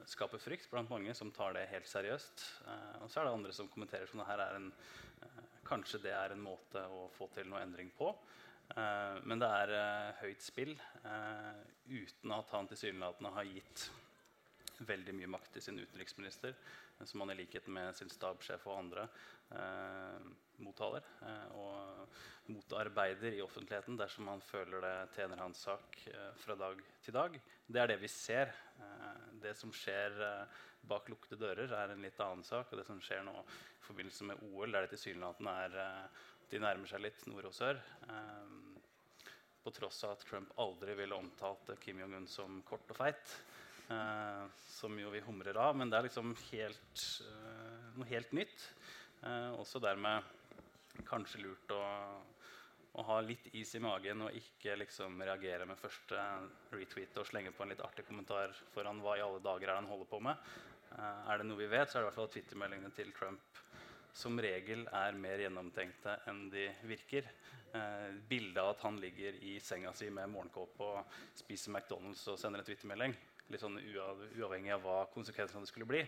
skape frykt blant mange som tar det helt seriøst. Og så er det andre som kommenterer som det her er en Kanskje det er en måte å få til noe endring på. Eh, men det er eh, høyt spill eh, uten at han tilsynelatende har gitt veldig mye makt til sin utenriksminister, som han i likhet med sin stabssjef og andre eh, mottaler. eh, og motarbeider i offentligheten dersom han føler det tjener hans sak eh, fra dag til dag. Det er det vi ser. Eh, det som skjer eh, bak lukkede dører, er en litt annen sak. Og det som skjer nå i forbindelse med OL, der det tilsynelatende er eh, de nærmer seg litt nord og sør. Eh, på tross av at Trump aldri ville omtalt eh, Kim Jong-un som kort og feit. Eh, som jo vi humrer av, men det er liksom helt, eh, noe helt nytt. Eh, også dermed kanskje lurt å, å ha litt is i magen og ikke liksom reagere med første retweet og slenge på en litt artig kommentar foran hva i alle dager er det han holder på med. Er det noe vi vet, så er det i hvert fall at Twitter-meldingene til Trump som regel er mer gjennomtenkte enn de virker. Eh, Bildet av at han ligger i senga si med morgenkåpe og spiser McDonald's og sender en Twitter-melding, litt sånn uavhengig av hva konsekvensene skulle bli.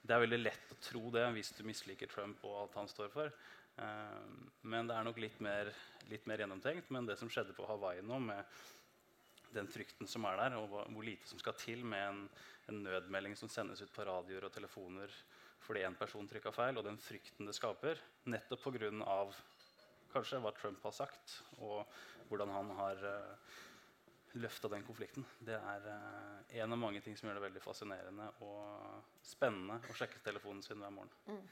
Det er veldig lett å tro det hvis du misliker Trump og alt han står for. Uh, men det er nok litt mer, litt mer, gjennomtenkt. Men det som skjedde på Hawaii nå, med den frykten som er der, og hvor lite som skal til med en, en nødmelding som sendes ut på radioer og telefoner fordi en person trykka feil, og den frykten det skaper, nettopp pga. kanskje hva Trump har sagt, og hvordan han har uh, løfta den konflikten. Det er uh, en av mange ting som gjør det veldig fascinerende og spennende å sjekke telefonen sin hver morgen. Mm.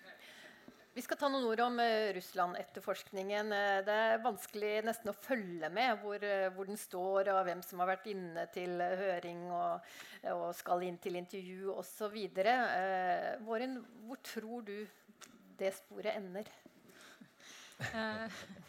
Vi skal ta noen ord om uh, Russland-etterforskningen. Uh, det er vanskelig nesten å følge med hvor, hvor, den står, og hvem som har vært inne til høring og, og skal inn til intervju osv. Uh, Våren, hvor tror du det sporet ender?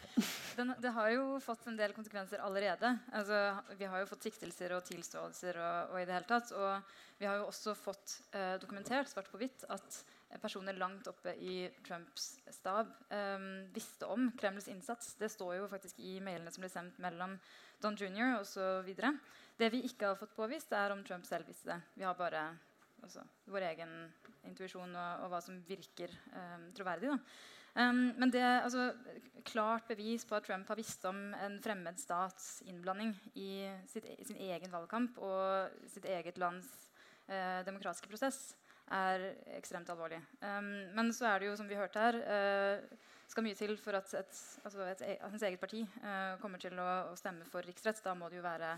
den, det har jo fått en del konsekvenser allerede. Altså, vi har jo fått siktelser og tilståelser. Og, og, i det hele tatt. Og vi har jo også fått eh, dokumentert svart på hvitt at personer langt oppe i Trumps stab eh, visste om Kremls innsats. Det står jo faktisk i mailene som ble sendt mellom Don jr. osv. Det vi ikke har fått påvist, er om Trump selv visste det. Vi har bare altså, vår egen intuisjon og, og, hva som virker eh, troverdig. da. Um, men det altså, klart bevis på at Trump har visst om en fremmed stats innblanding i, sitt, i sin egen valgkamp og sitt eget lands uh, demokratiske prosess, er ekstremt alvorlig. Um, men så er det jo, som vi hørte her, uh, skal mye til for at et, altså et, et, hans eget parti uh, kommer til å, å, stemme for riksrett. Da må det jo være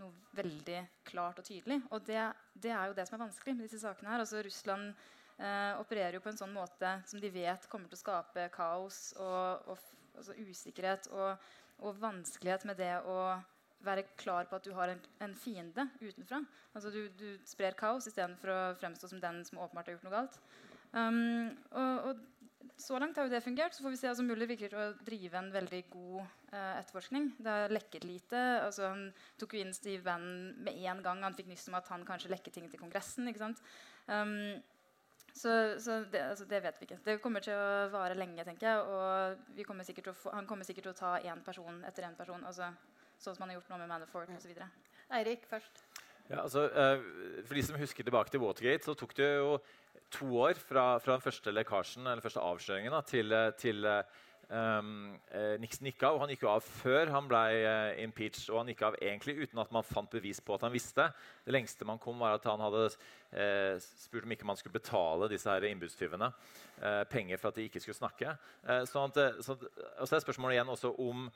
noe veldig klart og tydelig. Og det, det er jo det som er vanskelig med disse sakene her. Altså Russland eh, opererer jo på en sånn måte som de vet kommer til å skape kaos og, og altså usikkerhet og, og, vanskelighet med det å være klar på at du har en, en fiende utenfra. Altså du, du sprer kaos istedenfor å fremstå som den som åpenbart har gjort noe galt. Um, og, og, så langt har jo det fungert. Så får vi se altså Muller virker å drive en veldig god uh, etterforskning. Det har lekket lite. Altså, han tok jo inn Steve Bannon med en gang han fikk nyss om at han kanskje lekket ting til Kongressen. ikke sant? Um, så, så det, altså det, vet vi ikke. Det kommer til å vare lenge, tenker jeg. Og kommer få, han kommer sikkert til å ta én person etter én person. Altså, sånn som han har gjort nå med Manafort osv. Eirik først. Ja, altså, uh, for de som husker tilbake til Watergate, så tok det jo to år fra, fra den første lekkasjen, eller den første avsløringen da, til, eh, til uh, eh, Nixon gikk av, og Han gikk jo av før han ble eh, impeached. og Han gikk av egentlig uten at man fant bevis på at han visste. Det lengste man kom, var at han hadde eh, spurt om ikke man skulle betale disse her innbudstyvene uh, penger for at de ikke skulle snakke. sånn at, så, og så er spørsmålet igjen også om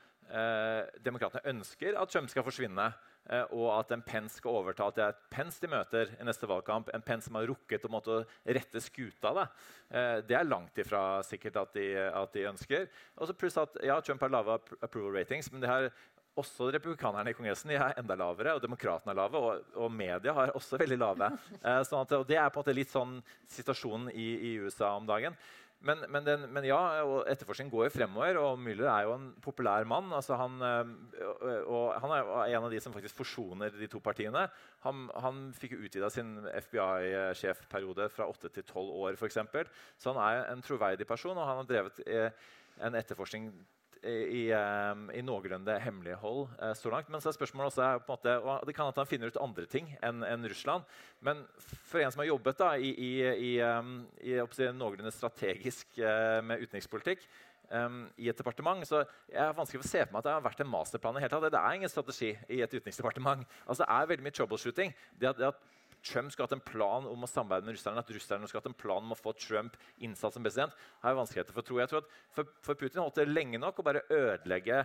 demokratene ønsker at Trump skal forsvinne. Eh, og at en Pence skal overta at det er Pence de møter i neste valgkamp. En Pence som har rukket å måtte rette skuta. Da. Eh, det er langt ifra sikkert at de, at de ønsker. Og så pluss at ja, Trump har lave approval ratings, men det har også republikanerne i Kongressen de er enda lavere, og demokratene er lave, og, og media har også veldig lave. Eh, sånn at, og Det er på en måte litt sånn situasjonen i, i USA om dagen. Men, men, den, men, ja, og etterforskning går jo fremover, og Müller er jo en populær mann. Altså han, øh, og han er en av de som faktisk forsoner de to partiene. Han, han fikk jo utvida sin FBI-sjefperiode fra åtte til tolv år, f.eks. Så han er en troverdig person, og han har drevet eh, en etterforskning i, i noenlunde hemmelighold uh, så langt. Men så er spørsmålet også på en måte, og Det kan at han finner ut andre ting enn en Russland. Men for en som har jobbet da, i, i, i, i noenlunde strategisk uh, med utenrikspolitikk um, i et departement, så jeg har vanskelig for å se på meg at det har vært en masterplan. i hele tatt. Det er ingen strategi i et utenriksdepartement. Altså, det er veldig mye troubleshooting. Det at, det at Trump skulle hatt en plan om å samarbeide med russerne, at russerne skulle hatt en plan om å få Trump innsatt som president, har jeg vanskeligheter for å tro. Jeg tror at for, for Putin holdt det lenge nok å bare ødelegge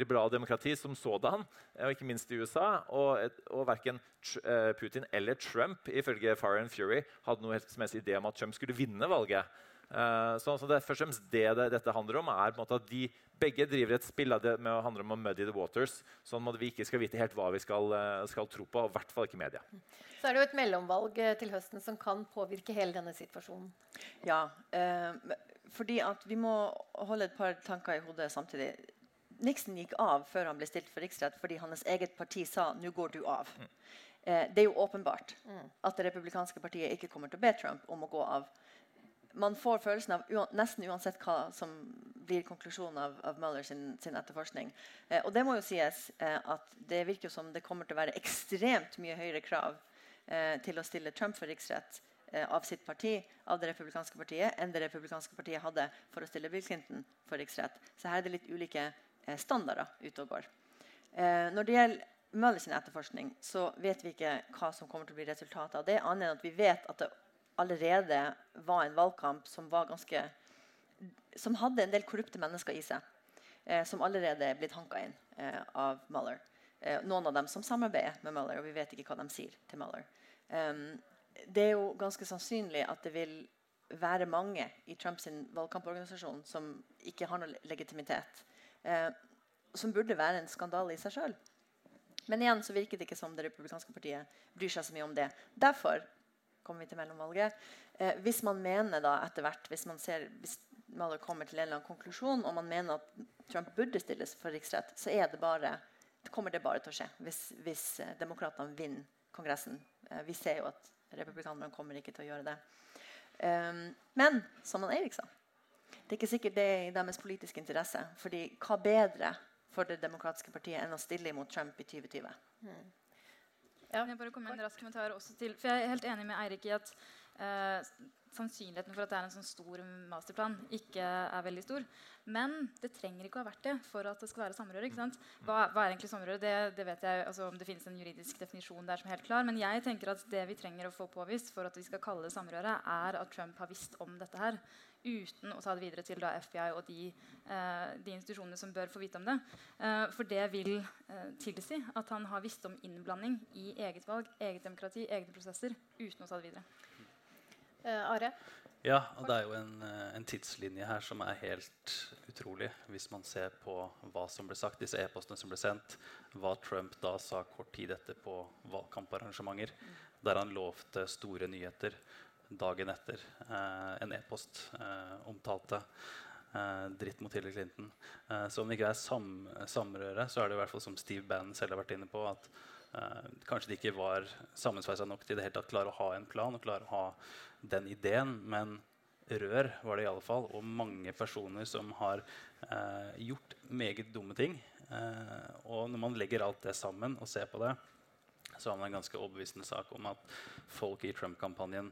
liberal demokrati som sådan, og ikke minst i USA. Og, og verken eh, Putin eller Trump ifølge Fire and Fury hadde noe som helst idé om at Trump skulle vinne valget. Uh, så, så det er først og fremst det, det, dette handler om, er på en måte at de begge driver et spill det med å handle om å muddy the waters, sånn at vi ikke skal vite helt hva vi skal, uh, skal tro på, og i hvert fall ikke media. Så er det jo et mellomvalg uh, til høsten som kan påvirke hele denne situasjonen. Ja, fordi at vi må holde et par tanker i hodet samtidig. Nixon gikk av før han ble stilt for riksrett fordi hans eget parti sa 'nå går du av'. Mm. det er jo åpenbart mm. at det republikanske partiet ikke kommer til å be Trump om å gå av man får følelsen av nesten uansett hva som blir konklusjonen av, av Mueller sin, sin etterforskning. Eh, og det må jo sies eh, at det virker som det kommer til å være ekstremt mye høyere krav eh, til å stille Trump for riksrett eh, av sitt parti, av det republikanske partiet, enn det republikanske partiet hadde for å stille Bill Clinton for riksrett. Så her er det litt ulike eh, standarder ute og går. Eh, når det gjelder Mueller sin etterforskning, så vet vi ikke hva som kommer til å bli resultatet av det, annet enn at vi vet at det allerede var en valgkamp som var ganske som hadde en del korrupte mennesker i seg, eh, som allerede er blitt hanka inn eh, av Mueller. Eh, noen av dem som samarbeider med Mueller, og vi vet ikke hva de sier til Mueller. Um, det er jo ganske sannsynlig at det vil være mange i Trumps valgkamporganisasjon som ikke har noe legitimitet. Eh, som burde være en skandale i seg sjøl. Men igjen så virker det ikke som det republikanske partiet bryr seg så mye om det. Derfor kommer vi til mellomvalget. Eh, hvis man mener da etter hvert, hvis man ser, hvis Mueller kommer til en eller annen konklusjon og man mener at Trump burde stilles for riksrett, så det bare, kommer det bare til å skje hvis, hvis eh, demokratene vinner Kongressen. Eh, vi ser jo at republikanerne kommer ikke til å gjøre det. Um, men som han Eirik sa, det er ikke sikkert det er i deres politiske interesse. fordi hva bedre for det demokratiske partiet enn å stille imot Trump i 2020? Mm. Ja. Jeg bare komme med en rask kommentar også til, for Jeg er helt enig med Eirik i at sannsynligheten for at det er en sånn stor masterplan, ikke er veldig stor. Men det trenger ikke å ha vært det for at det skal være samrøre. Hva, hva er egentlig samrøre? Det, det, vet jeg altså, om det finnes en juridisk definisjon der som er helt klar. Men jeg tenker at det vi trenger å få påvist for at vi skal kalle det samrøre, er at Trump har visst om dette her uten å ta det videre til da, FBI og de, eh, de, institusjonene som bør få vite om det. Eh, for det vil eh, tilsi at han har visst om innblanding i eget valg, eget demokrati, egne prosesser uten å ta det videre. Uh, Are? Ja, og det er jo en, eh, en, tidslinje her som er helt utrolig. Hvis man ser på hva som ble sagt, disse e-postene som ble sendt, hva Trump da sa kort tid etter på valgkamparrangementer, mm. der han lovte store nyheter dagen etter. Eh, en e-post eh, omtalte eh, dritt mot Hillary Clinton. Eh, så om det ikke er sam samrøre, så er det i hvert fall som Steve Bannon selv har vært inne på, at kanskje de ikke var sammensveisa nok til det hele tatt klare å ha en plan og klare å ha den ideen, men rør var det i alle fall, og mange personer som har eh, gjort meget dumme ting. Eh, og når man legger alt det sammen og ser på det, så har man en ganske overbevisende sak om at folk i Trump-kampanjen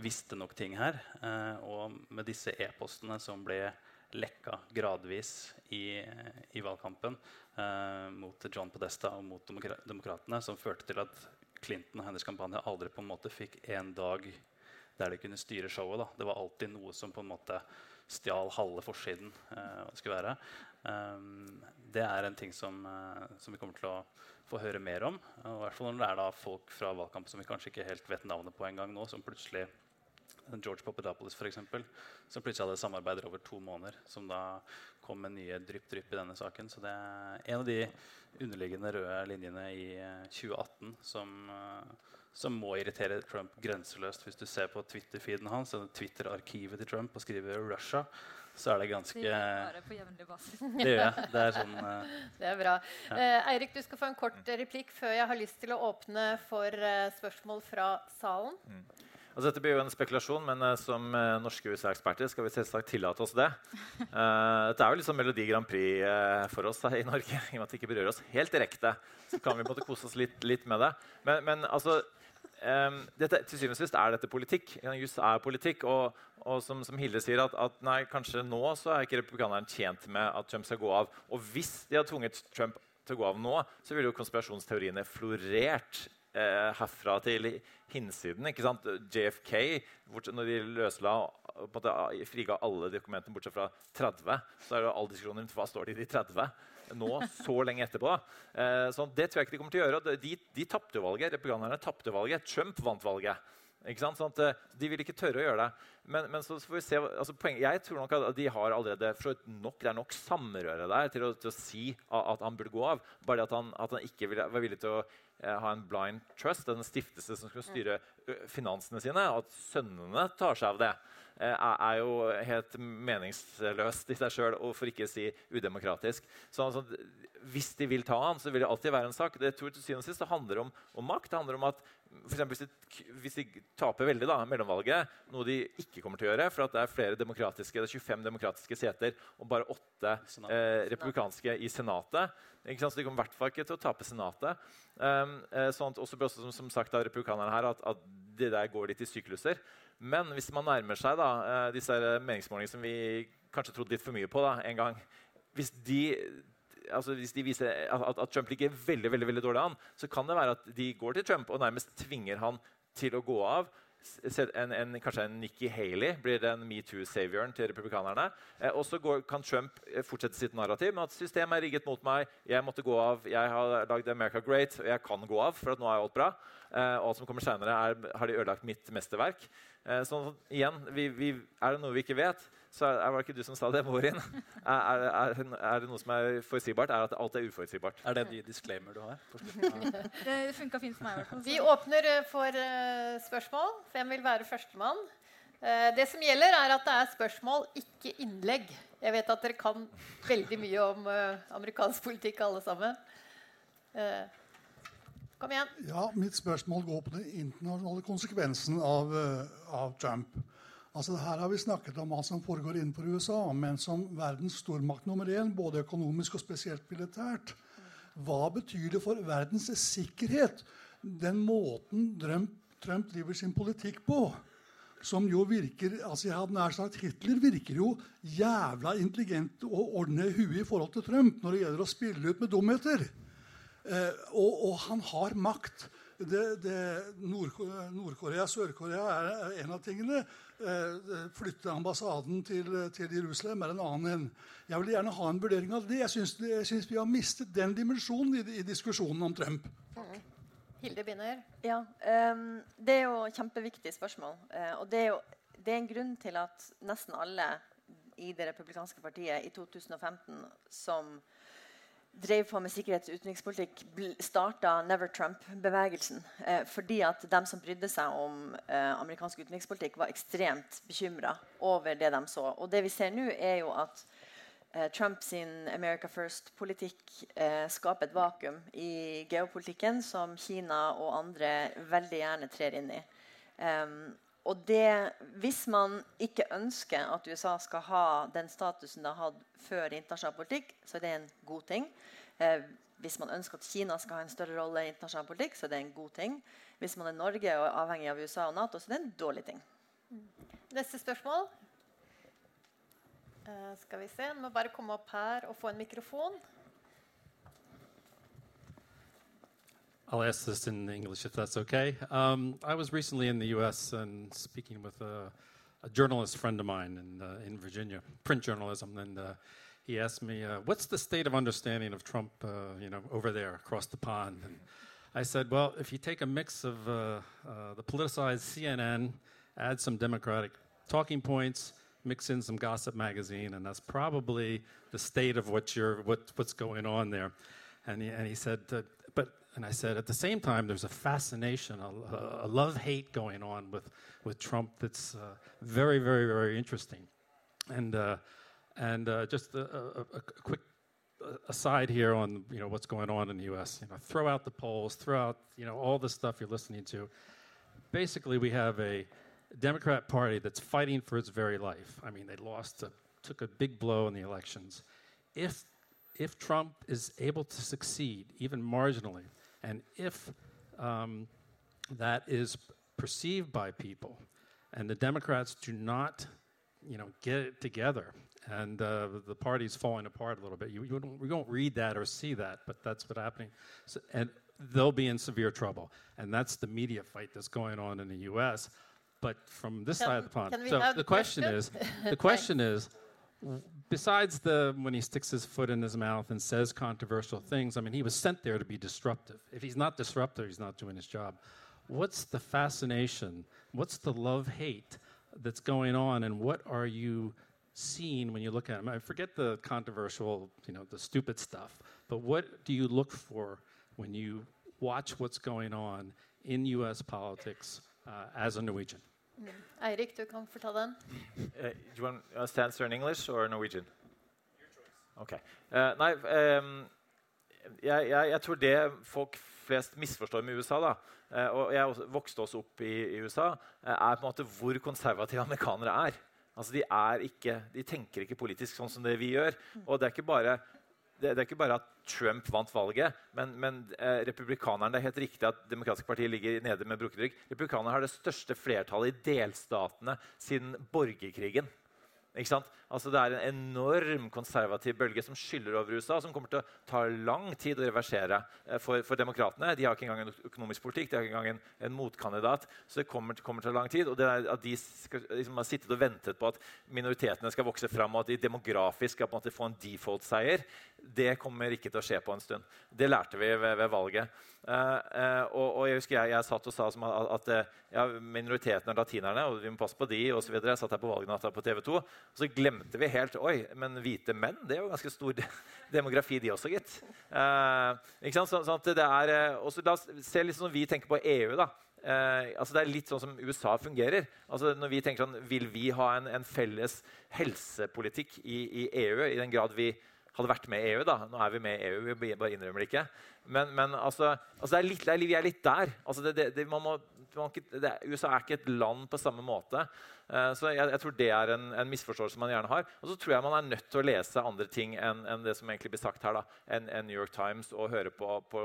visste nok ting her. Eh, og med disse e-postene som ble lekka gradvis i, i valgkampen eh, mot John Podesta og mot Demokratene, som førte til at Clinton og hennes kampanje aldri på en måte fikk en dag der de kunne styre showet. Da. Det var alltid noe som på en måte stjal halve forsiden. Eh, skulle være. Um, det er en ting som, eh, som, vi kommer til å få høre mer om. I hvert fall når det er da folk fra valgkamp som vi kanskje ikke helt vet navnet på en gang nå, som plutselig George Papadopoulos for eksempel, som plutselig hadde samarbeider over to måneder. Som da kom med nye drypp-drypp i denne saken. Så det er en av de underliggende røde linjene i 2018 eh, som uh, som må irritere Trump grenseløst. Hvis du ser på Twitter-feeden hans, Twitter-arkivet til Trump og skriver 'Russia', så er det ganske Det gjør jeg på jevnlig basis. det gjør jeg. Det er, sånn, uh, det er bra. Ja. Eh, Eirik, du skal få en kort replikk før jeg har lyst til å åpne for uh, spørsmål fra salen. Mm. Altså, dette blir jo en spekulasjon, men uh, som uh, norske USA-eksperter skal vi selvsagt tillate oss det. Uh, dette er jo liksom Melodi Grand Prix for oss her i Norge, i og med at det ikke berører oss helt direkte. Så kan vi måtte kose oss litt, litt med det. Men, men altså, um, dette, til syvende og sist er dette politikk. Juss er politikk. Og, og som, som, Hilde sier, at, at, nei, kanskje nå så er ikke republikaneren tjent med at Trump skal gå av. Og hvis de har tvunget Trump til å gå av nå, så ville jo konspirasjonsteoriene florert eh, herfra til hinsiden. ikke sant? JFK, når de løsla friga alle dokumentene bortsett fra 30, så er det all diskusjon rundt hva står det i de 30 nå, så lenge etterpå. Eh, så det tror jeg ikke de kommer til å gjøre. De, de tapte valget. Republikanerne tapte valget. Trump vant valget. Ikke sant? Sånn at, eh, de vil ikke tørre å gjøre det. Men, men så får vi se, altså poeng, jeg tror nok at de har allerede nok, det er nok samrøre der til å, til å si at, at, han burde gå av. Bare at han, at han ikke ville, var villig til å eh, ha en blind trust, en stiftelse som skulle styre finansene sine, at sønnene tar seg av det. Eh, er jo helt meningsløst i seg sjøl, og for ikke å si udemokratisk. Så altså, Hvis de vil ta han, så vil det alltid være en sak. Det tror til syvende og sist handler om, om, makt. Det handler om at for hvis, de, hvis de taper veldig da, mellomvalget, noe de ikke kommer til å gjøre, for at det er flere demokratiske, det er 25 demokratiske seter og bare 8 eh, republikanske i Senatet? Så de kommer i hvert fall ikke til å tape Senatet. Um, sånn også, også, som, som sagt av republikanerne her, at, at, det der går litt i sykluser. Men hvis man nærmer seg da, uh, disse meningsmålingene som vi kanskje trodde litt for mye på da, en gang Hvis de altså hvis de viser at, at, Trump ligger veldig veldig, veldig dårlig an, så kan det være at de går til Trump og nærmest tvinger han til å gå av. En, en, kanskje en Nikki Haley blir den metoo-savioren til republikanerne. Eh, og så kan Trump eh, fortsette sitt narrativ med at systemet er rigget mot meg. Jeg måtte gå av, jeg har lagd America Great, og jeg kan gå av, for nå er alt bra. Eh, og alt som kommer senere, har de ødelagt mitt mesterverk. Eh, så igjen, vi, vi, er det noe vi ikke vet, så er, var det ikke du som sa det, Morin. Er, er, er, det noe som er forutsigbart? Er at alt er uforutsigbart? Er det de disclaimer du har? det funka fint for meg. i. Vi åpner eh, for uh, spørsmål. Hvem vil være førstemann? Uh, det som gjelder, er at det er spørsmål, ikke innlegg. Jeg vet at dere kan veldig mye om uh, amerikansk politikk, alle sammen. kom igjen. Ja, Mitt spørsmål går på den internasjonale konsekvensen av, av Trump. Altså, her har vi snakket om hva som foregår innenfor USA, men som verdens stormakt nummer én, både økonomisk og spesielt militært. Hva betyr det for verdens sikkerhet, den måten Trump, Trump driver sin politikk på? Som jo virker altså jeg hadde nær sagt Hitler virker jo jævla intelligent og ordner huet i forhold til Trump når det gjelder å spille ut med dumheter. Eh, og, og han har makt Nord-Korea Sør-Korea er en av tingene. Eh, flytte ambassaden til, til, Jerusalem er en annen. Jeg vil gjerne ha en vurdering av det. Jeg syns vi har mistet den dimensjonen i, i diskusjonen om Trump. Mm. Hilde begynner. Ja, um, Det er jo kjempeviktig spørsmål. Uh, og det er jo det er en grunn til at nesten alle i det republikanske partiet i 2015 som drev på med sikkerhets- og utenrikspolitikk, starta Never Trump-bevegelsen. Eh, fordi at de som brydde seg om eh, amerikansk utenrikspolitikk, var ekstremt bekymra over det de så. Og det vi ser nå, er jo at eh, Trumps America First-politikk eh, skaper et vakuum i geopolitikken som Kina og andre veldig gjerne trer inn i. Um, og det, Hvis man ikke ønsker at USA skal ha den statusen det har hatt før internasjonal politikk, så er det en god ting. Eh, hvis man ønsker at Kina skal ha en større rolle i internasjonal politikk, så er det en god ting. Hvis man er Norge og er avhengig av USA og Nato, så er det en dårlig ting. Neste spørsmål. Uh, skal vi se. Nå må bare komme opp her og få en mikrofon. I'll ask this in English if that's okay. Um, I was recently in the U.S. and speaking with a, a journalist friend of mine in, uh, in Virginia, print journalism, and uh, he asked me, uh, "What's the state of understanding of Trump, uh, you know, over there across the pond?" And I said, "Well, if you take a mix of uh, uh, the politicized CNN, add some Democratic talking points." Mix in some gossip magazine, and that's probably the state of what you're, what, what's going on there. And he, and he said, and I said, at the same time, there's a fascination, a, a love hate going on with, with Trump that's uh, very, very, very interesting. And, uh, and uh, just a, a, a, quick uh, aside here on you know, what's going on in the U.S. You know, throw out the polls, throw out you know, all the stuff you're listening to. Basically, we have a Democrat Party that's fighting for its very life. I mean, they lost, a, took a big blow in the elections. If if Trump is able to succeed, even marginally, and if um, that is perceived by people, and the Democrats do not, you know, get it together, and uh, the party's falling apart a little bit, you, you don't, we don't read that or see that, but that's what's happening. So, and they'll be in severe trouble. And that's the media fight that's going on in the U.S. But from this can, side of the pond, so the question is, the question is, besides the when he sticks his foot in his mouth and says controversial things, I mean, he was sent there to be disruptive. If he's not disruptive, he's not doing his job. What's the fascination? What's the love hate that's going on, and what are you seeing when you look at him? I forget the controversial, you know, the stupid stuff, but what do you look for when you watch what's going on in U.S. politics uh, as a Norwegian? Mm. Eirik, du kan få ta den. Uh, you want uh, to answer in English or Norwegian? Your choice. Okay. Uh, nei, um, jeg, jeg, jeg, tror det folk flest misforstår med USA, da, uh, og jeg vokste også opp i, i USA, er på en måte hvor konservative amerikanere er. Altså, de, er ikke, de tenker ikke politisk sånn som det vi gjør. Og det er ikke bare det, er ikke bare at Trump vant valget, men, men eh, republikanerne Det er helt riktig at Demokratiske parti ligger nede med brukket rygg. Republikanerne har det største flertallet i delstatene siden borgerkrigen. Altså, det er en enorm konservativ bølge som skyller over USA, som kommer til å ta lang tid å reversere eh, for, for demokratene. De har ikke engang en økonomisk politikk, de har ikke engang en, en motkandidat. Så det kommer, kommer, til å ta lang tid. Og at de skal, liksom, har sittet og ventet på at minoritetene skal vokse fram, og at de demografisk skal på en måte få en default-seier, det kommer ikke til å skje på en stund. Det lærte vi ved, ved valget. Eh, uh, og, og, jeg husker jeg, jeg satt og sa at, at uh, ja, minoriteten er latinerne, og vi må passe på de, osv. Jeg satt her på valgnatta på TV 2. Og så glemte vi helt Oi, men hvite menn det er jo ganske stor demografi, de også, gitt. ikke sant? Så, sånn det er, også, la oss se litt sånn vi tenker på EU. da. altså Det er litt sånn som USA fungerer. Altså når vi tenker sånn, Vil vi ha en, en felles helsepolitikk i, i, EU, i den grad vi hadde vært med i EU? da, Nå er vi med i EU, vi bare innrømmer det ikke. Men, men altså, altså er litt, vi er litt der. Altså det, det, må, ikke, USA er ikke et land på samme måte. Uh, så jeg, jeg, tror det er en, en, misforståelse man gjerne har. Og så tror jeg man er nødt til å lese andre ting enn, enn det som egentlig blir sagt her. Enn en New York Times og høre på, på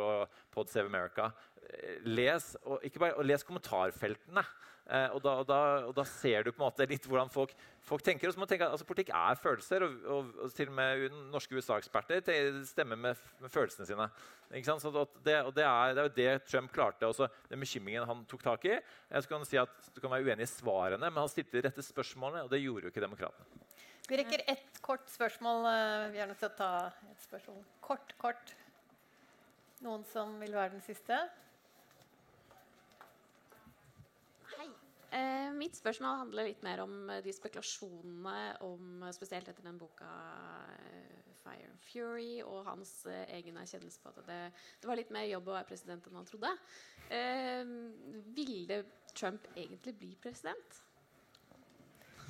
Pod Save America. Eh, les, og, ikke bare, og les kommentarfeltene. Eh, og, da, og, da, og, da, ser du på en måte litt hvordan folk, folk tenker. Og så må tenke at altså, Politikk er følelser, og, til og med norske USA-eksperter stemmer med, med, følelsene sine. Det, det, er, det, er, jo det Trump klarte. Også, den bekymringen han tok tak i. Jeg kan si at Du kan være uenig i svarene, men han stilte de rette spørsmålene, og det gjorde jo ikke demokratene. Vi rekker ett kort spørsmål. Eh, vi er nødt til å ta et spørsmål. Kort, kort. Noen som vil være den siste? Eh, mitt spørsmål handler litt mer om eh, de spekulasjonene om eh, Spesielt etter den boka eh, 'Fire and Fury' og hans eh, egen erkjennelse på at det, det, var litt mer jobb å være president enn han trodde. Eh, ville Trump egentlig bli president?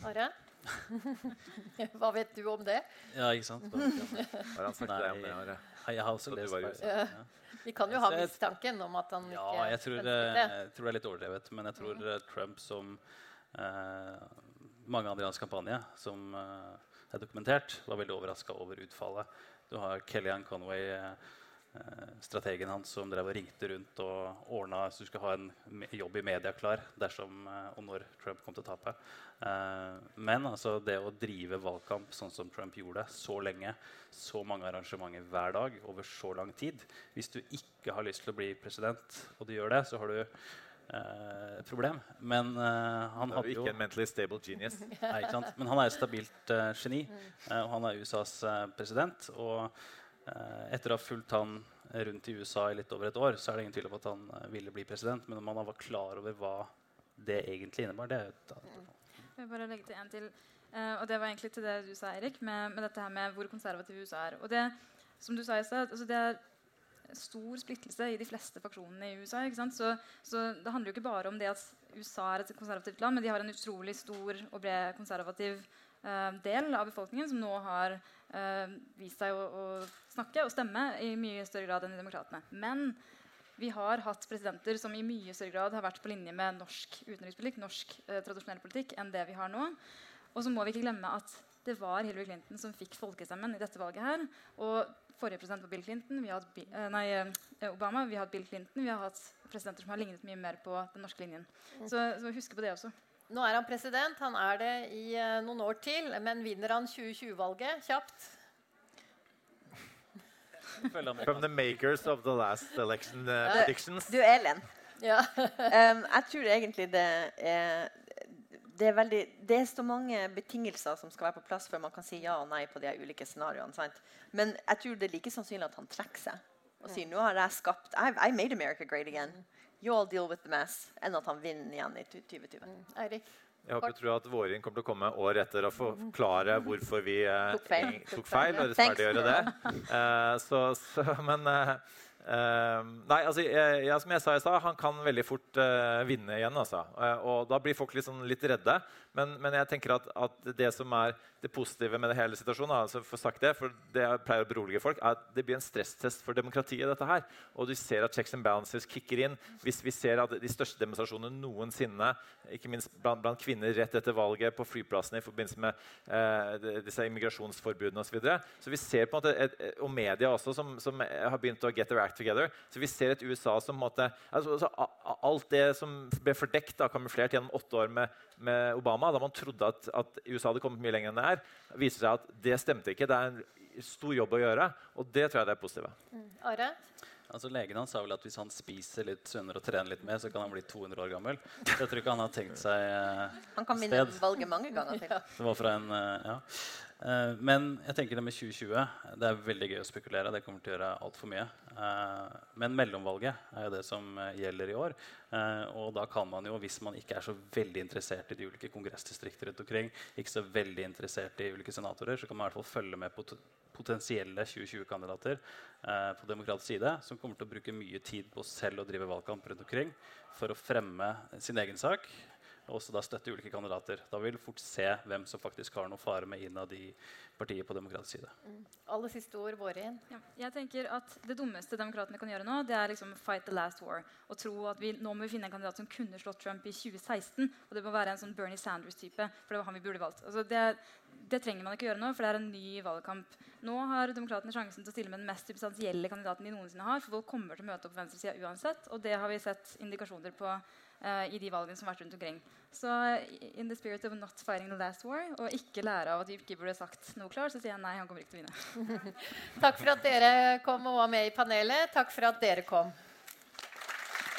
Are? Hva vet du om det? Ja, ikke sant? Har han deg om det, Are? Jeg har også lest det. Ja. Vi kan jo ha mistanken om at han ja, ikke jeg tror, det. jeg tror det er litt overdrevet. Men jeg tror mm. Trump, som eh, mange andre i hans kampanje, som eh, er dokumentert, var veldig overraska over utfallet. Du har Kellyanne Conway, eh, strategen hans, som drev og ringte rundt og ordna så du skulle ha en jobb i media klar dersom eh, og når Trump kom til å tape. Eh, men altså, det å drive valgkamp sånn som Trump gjorde, så lenge, så mange arrangementer hver dag over så lang tid Hvis du ikke har lyst til å bli president, og du gjør det, så har du eh, problem. Men uh, han hadde jo ikke en mentally stable genius. Nei, Men han er et stabilt uh, geni, uh, og han er USAs president. Og etter å ha fulgt han rundt i USA i litt over et år, så er det ingen tvil om at han ville bli president. Men om han var klar over hva det egentlig innebar, det er et annet jeg vil bare legge til en til. Uh, og Det var egentlig til det du sa, Erik, med, med dette her med hvor konservativ USA er. Og det, som du sa i sted, altså det er stor splittelse i de fleste faksjonene i USA. Så, så, det handler jo ikke bare om det at USA er et konservativt land, men de har en utrolig stor og bred konservativ uh, del av befolkningen som nå har uh, vist seg å, å, snakke og stemme i mye større grad enn demokratene. Men vi har hatt presidenter som i mye større grad har vært på linje med norsk utenrikspolitikk, norsk eh, tradisjonell politikk, enn det vi har nå. Og så må vi ikke glemme at det var Hillary Clinton som fikk folkestemmen i dette valget. her, og Forrige president var Bill Clinton, vi har hatt, eh, nei, eh, Obama. Vi har hatt Bill Clinton. Vi har hatt presidenter som har lignet mye mer på den norske linjen. Så, så husk på det også. Nå er han president. Han er det i uh, noen år til. Men vinner han 2020-valget kjapt? From the makers of the last election uh, predictions. Du, Elin. Ja. um, jeg tror egentlig det er det er, veldig, det er, så mange betingelser som skal være på plass før man kan si ja og nei på de ulike scenarioene. Sant? Men jeg tror det er like sannsynlig at han trekker seg og sier nå har jeg skapt I've, I made America great again. You all deal with the mess. Enn at han vinner igjen i 2020. Mm. Eirik? Jeg håper tror at Vårin kommer til å komme år etter og forklare hvorfor vi eh, tok feil, tok feil og rettferdiggjøre det. Uh, så, så, men, eh, Uh, nei, altså, jeg, jeg, som jeg sa i stad, han kan veldig fort uh, vinne igjen. Altså. Uh, og da blir folk liksom litt redde. Men, men jeg tenker at, at, det som er det positive med det hele situasjonen, altså for sagt det, for det jeg pleier å berolige folk, er at det blir en stresstest for demokratiet. dette her. Og du ser at checks and balances kicker inn. Hvis vi ser at de største demonstrasjonene noensinne, ikke minst blant, blant kvinner rett etter valget på flyplassene i forbindelse med disse immigrasjonsforbudene osv. Så, videre. så vi ser på en måte, et, og media også, som, som har begynt å get act together. Så vi ser et USA som måte, altså, altså, Alt det som ble fordekt og kamuflert gjennom åtte år med, med, Obama, da man trodde at, at, USA hadde kommet mye lenger enn det er, viser seg at det stemte ikke. Det er en stor jobb å gjøre, og det tror jeg det er positivt. Mm. Are? Altså, legen hans sa vel at hvis han spiser litt sunnere og trener litt mer, så kan han bli 200 år gammel. Så jeg tror ikke han har tenkt seg uh, Han kan vinne valget mange ganger til. Det var fra en, uh, ja. Uh, men jeg tenker det med 2020 Det er veldig gøy å spekulere. Det kommer til å gjøre altfor mye. Uh, men mellomvalget er jo det som gjelder i år. Og da kan man jo, hvis man ikke er så veldig interessert i de ulike kongressdistrikter rundt omkring, ikke så veldig interessert i ulike senatorer, så kan man i hvert fall følge med på potensielle 2020-kandidater på demokratisk side som kommer til å bruke mye tid på selv å drive valgkamp rundt omkring for å fremme sin egen sak og så da støtte ulike kandidater. Da vil vi fort se hvem som faktisk har noe fare med innad i partiet på demokratisk side. Mm. Alle siste ord Vårin. Ja, jeg tenker at Det dummeste demokratene kan gjøre nå, det er liksom fight the last war. Og tro at vi nå må vi finne en kandidat som kunne slått Trump i 2016. Og det må være en sånn Bernie Sanders-type. For det var han vi burde valgt. Altså det, det, trenger man ikke gjøre nå, for det er en ny valgkamp. Nå har demokratene sjansen til å stille med den mest substansielle kandidaten de noensinne har. For folk kommer til å møte opp på venstresida uansett. Og det har vi sett indikasjoner på i de valgene som har vært rundt omkring. Så in the spirit of not fighting the last war, og ikke lære av at vi ikke burde sagt noe klart, så sier jeg nei, han kommer ikke til å vinne. Takk for at dere kom og var med i panelet. Takk for at dere kom.